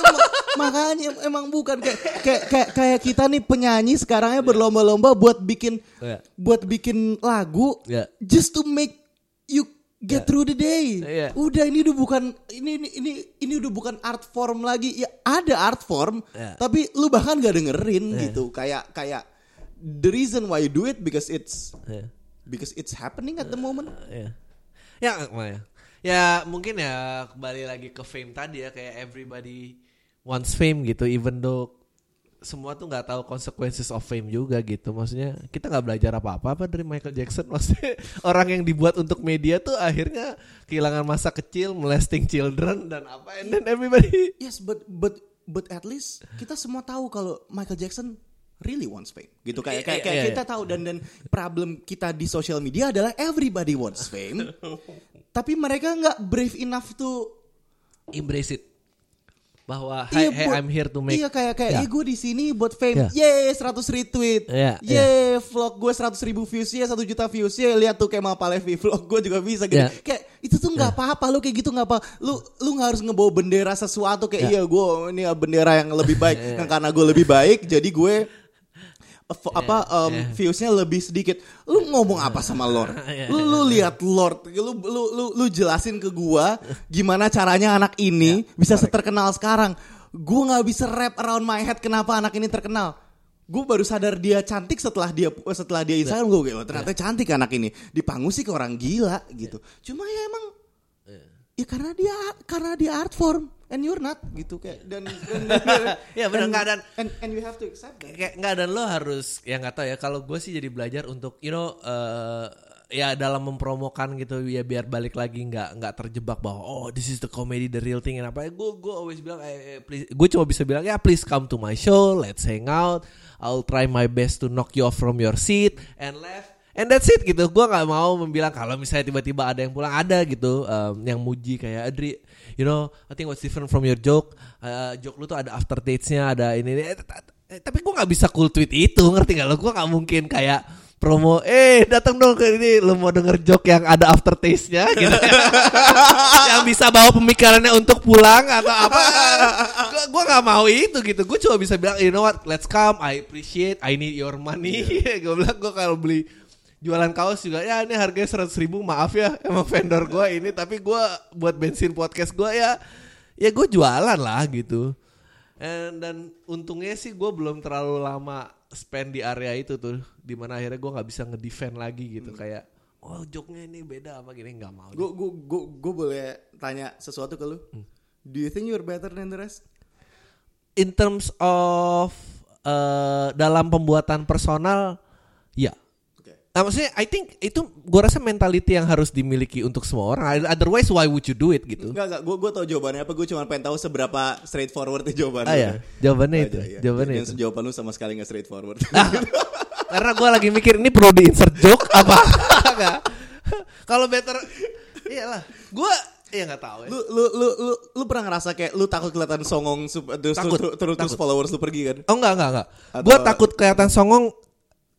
makanya em- emang bukan kayak kayak kayak kayak kita nih penyanyi sekarangnya berlomba-lomba buat bikin Iya. buat bikin lagu Iya. just to make you get through the day. Iya. Udah ini udah bukan ini ini ini ini udah bukan art form lagi. Ya ada art form, Iya. tapi lu bahkan gak dengerin gitu. Kayak kayak the reason why you do it because it's Iya. because it's happening at the moment. ya ya ya ya mungkin ya kembali lagi ke fame tadi ya kayak everybody wants fame gitu even though semua tuh nggak tahu consequences of fame juga gitu maksudnya kita nggak belajar apa-apa apa dari Michael Jackson [laughs] maksudnya orang yang dibuat untuk media tuh akhirnya kehilangan masa kecil molesting children dan apa and then everybody [laughs] Yes, but but but at least kita semua tahu kalau Michael Jackson really wants fame. Gitu kayak kayak, Iya, kayak iya, kita tahu dan dan problem kita di social media adalah everybody wants fame. [laughs] tapi mereka nggak brave enough to embrace it bahwa hey, hey buat- I'm here to make Iya kayak kayak Ya. "Ih, gue di sini buat fame. Ya. Yeay 100 retweet. Ya, Yeay vlog gue 100 ribu views. Yeay 1 juta views. Yeay lihat tuh Kemal Palevi vlog gue juga bisa gitu. Ya. Kayak itu tuh nggak apa-apa lu kayak gitu nggak apa. Lu lu nggak harus ngebawa bendera sesuatu kayak iya gue ini ya bendera yang lebih baik. [laughs] Yang karena gue lebih baik jadi gue f- apa um, viewsnya lebih sedikit. Lu ngomong apa sama Lord? [laughs] Lu lu lihat Lord, lu lu lu lu jelasin ke gua gimana caranya anak ini bisa seterkenal sekarang. Gua nggak bisa rap around my head kenapa anak ini terkenal. Gue baru sadar dia cantik setelah dia setelah dia Instagram gue oh, ternyata cantik anak ini. Di panggung sih ke orang gila gitu. Cuma ya emang ya karena dia karena dia art form and you're not gitu kayak dan, dan, dan- [laughs] Ya, benar, nggak, dan- and, and you have to accept that. kayak nggak dan lo harus ya nggak tahu ya kalau gue sih jadi belajar untuk you know eh, ya dalam mempromokan gitu ya biar balik lagi nggak nggak terjebak bahwa oh this is the comedy the real thing and apa gue gue always bilang eh, eh, please gue cuma bisa bilang ya please come to my show let's hang out I'll try my best to knock you off from your seat and laugh And that's it gitu. Gue nggak mau membilang kalau misalnya tiba-tiba ada yang pulang ada gitu um, yang muji kayak Adri, you know, I think what's different from your joke, uh, joke lu tuh ada after nya ada ini. ini. Eh, eh, tapi gue nggak bisa cool tweet itu, ngerti gak lo? Gue nggak mungkin kayak promo, eh datang dong ke ini, lu mau denger joke yang ada after nya [laughs] gitu. yang bisa bawa pemikirannya untuk pulang atau apa? Gue gue nggak mau itu gitu. Gue cuma bisa bilang, you know what, let's come, I appreciate, I need your money. [laughs] gue bilang gue kalau beli jualan kaos juga ya ini harganya seratus ribu maaf ya emang vendor gue ini tapi gue buat bensin podcast gue ya ya gue jualan lah gitu And, dan untungnya sih gue belum terlalu lama spend di area itu tuh di mana akhirnya gue nggak bisa ngedefend lagi gitu kayak oh joknya ini beda apa gini nggak mau Gue gue gue gue boleh tanya sesuatu ke lu. Hmm. Do you think you're better than the rest? in terms of eh, dalam pembuatan personal ya Oke. Nah, maksudnya I think itu gue rasa mentality yang harus dimiliki untuk semua orang. Otherwise why would you do it gitu? Enggak enggak, gue gue tau jawabannya apa. Gue cuma pengen tahu seberapa straightforward jawabannya. Ah ya, jawabannya itu. Aja, iya. Jawabannya Dan itu. jawaban lu sama sekali gak straightforward. [laughs] Ah, karena gue lagi mikir ini perlu di insert joke apa? [laughs] Enggak. Kalau better iyalah. Gue ya nggak tahu ya. lu, lu lu lu lu pernah ngerasa kayak lu takut kelihatan songong terus Takut, terus terus terus takut. followers lu pergi kan? Oh enggak enggak enggak. Atau- Gue takut kelihatan songong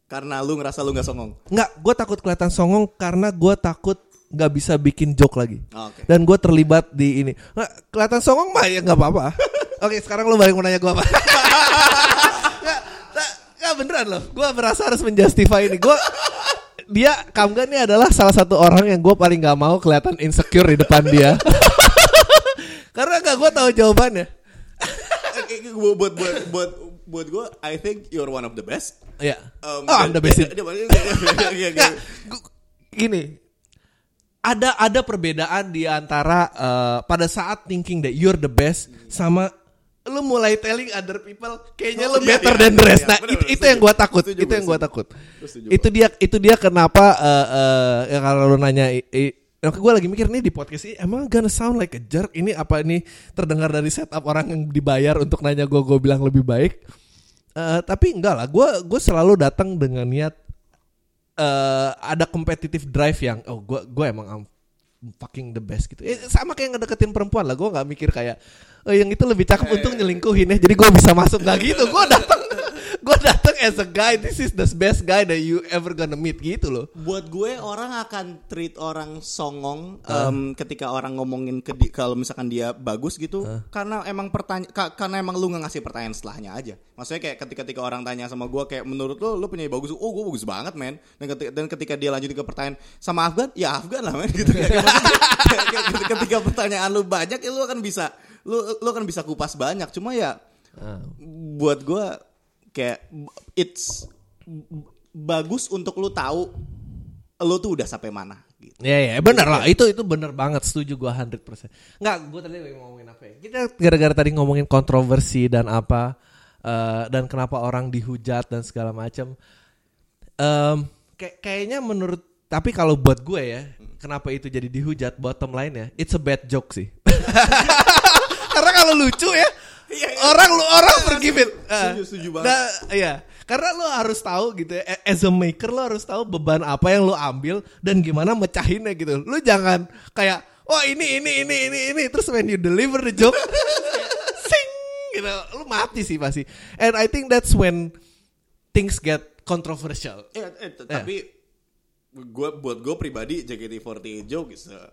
Karena lu ngerasa lu nggak songong. Nggak, gue takut kelihatan songong karena gue takut nggak bisa bikin joke lagi. Oh, Oke. Dan gue terlibat di ini. Nggak, kelihatan songong mah ya nggak apa-apa. [laughs] Oke, sekarang lo balik mau nanya gue apa? [laughs] nggak, nggak, nggak beneran loh. Gue merasa harus menjustify ini. Gue dia Kamga ini adalah salah satu orang yang gue paling nggak mau kelihatan insecure di depan dia. [laughs] Karena nggak gue tahu jawabannya. Buat buat buat buat gue, I think you're one of the best. Iya. Um, oh, I'm the best. [laughs] dia- dia- dia- dia- Nggak, gu- gini ada ada perbedaan di antara eh, pada saat thinking that you're the best sama lu mulai telling other people kayaknya Oh, lu iya, better iya, than the iya, rest. iya, Nah, bener, itu, bener, itu yang gua takut. Setuju, itu yang gua takut. Setuju, Itu dia itu dia kenapa eh, eh, ya kalau lu nanya i- i- gue lagi mikir nih di podcast ini emang gonna sound like a jerk ini apa ini terdengar dari setup orang yang dibayar untuk nanya gue gue bilang lebih baik Eh, tapi enggak lah gue gue selalu datang dengan niat eh ada competitive drive yang oh gue gue emang I'm fucking the best gitu. Eh, sama kayak ngedeketin perempuan lah. Gue nggak mikir kayak oh yang itu lebih cakep untuk nyelingkuhin ya. Jadi gue bisa masuk nggak gitu. Gue datang gue datang as a guy. This is the best guy that you ever gonna meet gitu loh. Buat gue orang akan treat orang songong em, ketika orang ngomongin ke di- kalau misalkan dia bagus gitu karena emang pertanyaan karena emang lu nggak ngasih pertanyaan setelahnya aja. Maksudnya kayak ketika ketika orang tanya sama gue kayak menurut lo lo punya bagus, oh gue bagus banget men. Dan ketika, dan ketika dia lanjutin ke pertanyaan sama Afgan, ya Afgan lah men gitu. Kayak, kayak ketika pertanyaan lu banyak ya lu akan bisa lu lu akan bisa kupas banyak. Cuma ya buat gue kayak it's bagus untuk lu tahu lu tuh udah sampai mana gitu. Ya ya bener lah. itu itu bener banget. Setuju gue 100% Nggak gue tadi lagi ngomongin apa ya? Kita gara-gara tadi ngomongin kontroversi dan apa eh, Dan kenapa orang dihujat dan segala macam Em, kayak Kayaknya menurut Tapi kalau buat gue ya Kenapa itu jadi dihujat bottom line ya It's a bad joke sih. [laughs] Karena kalau lucu ya Orang lu orang forgive it. Iya, Setuju, Eh, setuju banget. nah, iya. Karena lo harus tahu gitu ya, as a maker lo harus tahu beban apa yang lo ambil dan gimana mecahinnya gitu. Lo jangan kayak, oh ini ini ini ini ini terus when you deliver the joke, [laughs] sing gitu, lo mati sih pasti. And I think that's when things get controversial. Eh, eh, t- tapi gua buat gue pribadi JKT48 joke is a,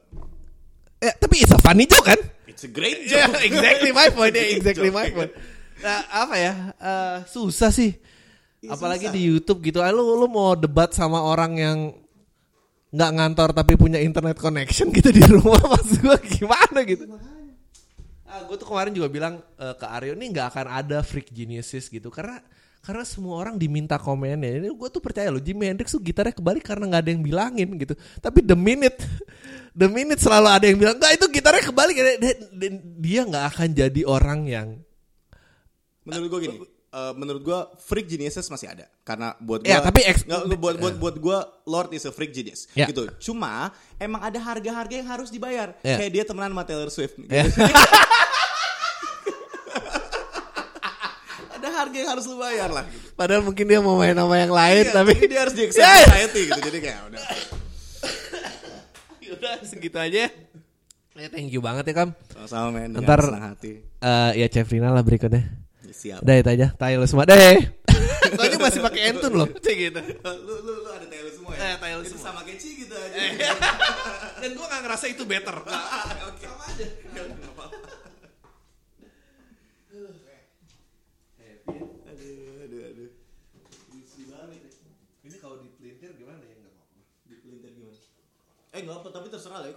Eh, tapi it's a funny joke kan? It's a great joke. Yeah, [laughs] exactly my point. Yeah, exactly my ya point. Nah, apa ya? eh, susah sih. Iya, Apalagi susah. di YouTube gitu. Ah, Lu lu mau debat sama orang yang nggak ngantor tapi punya internet connection gitu di rumah [laughs] maksud gua gimana gitu. Ah, gue tuh kemarin juga bilang eh, ke Aryo ini nggak akan ada freak geniuses gitu karena karena semua orang diminta komennya. Ini gue tuh percaya loh Jimi Hendrix tuh gitarnya kebalik karena nggak ada yang bilangin gitu. Tapi the minute the minute selalu ada yang bilang nggak itu gitarnya kebalik dia nggak akan jadi orang yang Menurut gue gini, eh, menurut gue freak geniuses masih ada karena buat gue Ya, tapi ex- buat buat buat gue Lord is a freak genius Ya. gitu. Cuma emang ada harga-harga yang harus dibayar. Ya. Kayak dia temenan sama Taylor Swift. Ya. [laughs] ada harga yang harus lu bayar lah. Gitu. padahal mungkin dia mau main sama yang lain Iya, tapi dia harus di [laughs] Ya. society gitu. Jadi kayak udah. Udah segitu aja. Ya thank you banget ya Kam. Sama-sama men Ntar- hati. Eh ya Cefrina lah berikutnya. Ya, siap. Udah itu aja. Lu semua deh. [laughs] Soalnya masih pakai entun loh. [laughs] Cek gitu. lu, lu, lu ada Taylor semua ya? Eh, Itu semua. sama Keci gitu aja. [laughs] Dan gue gak ngerasa itu better. Oke. Sama aja. Aduh, aduh, aduh. Ini kalau dipelintir gimana ya? Gak apa-apa. Dipelintir gimana? Eh nggak apa, tapi terserah lah ya.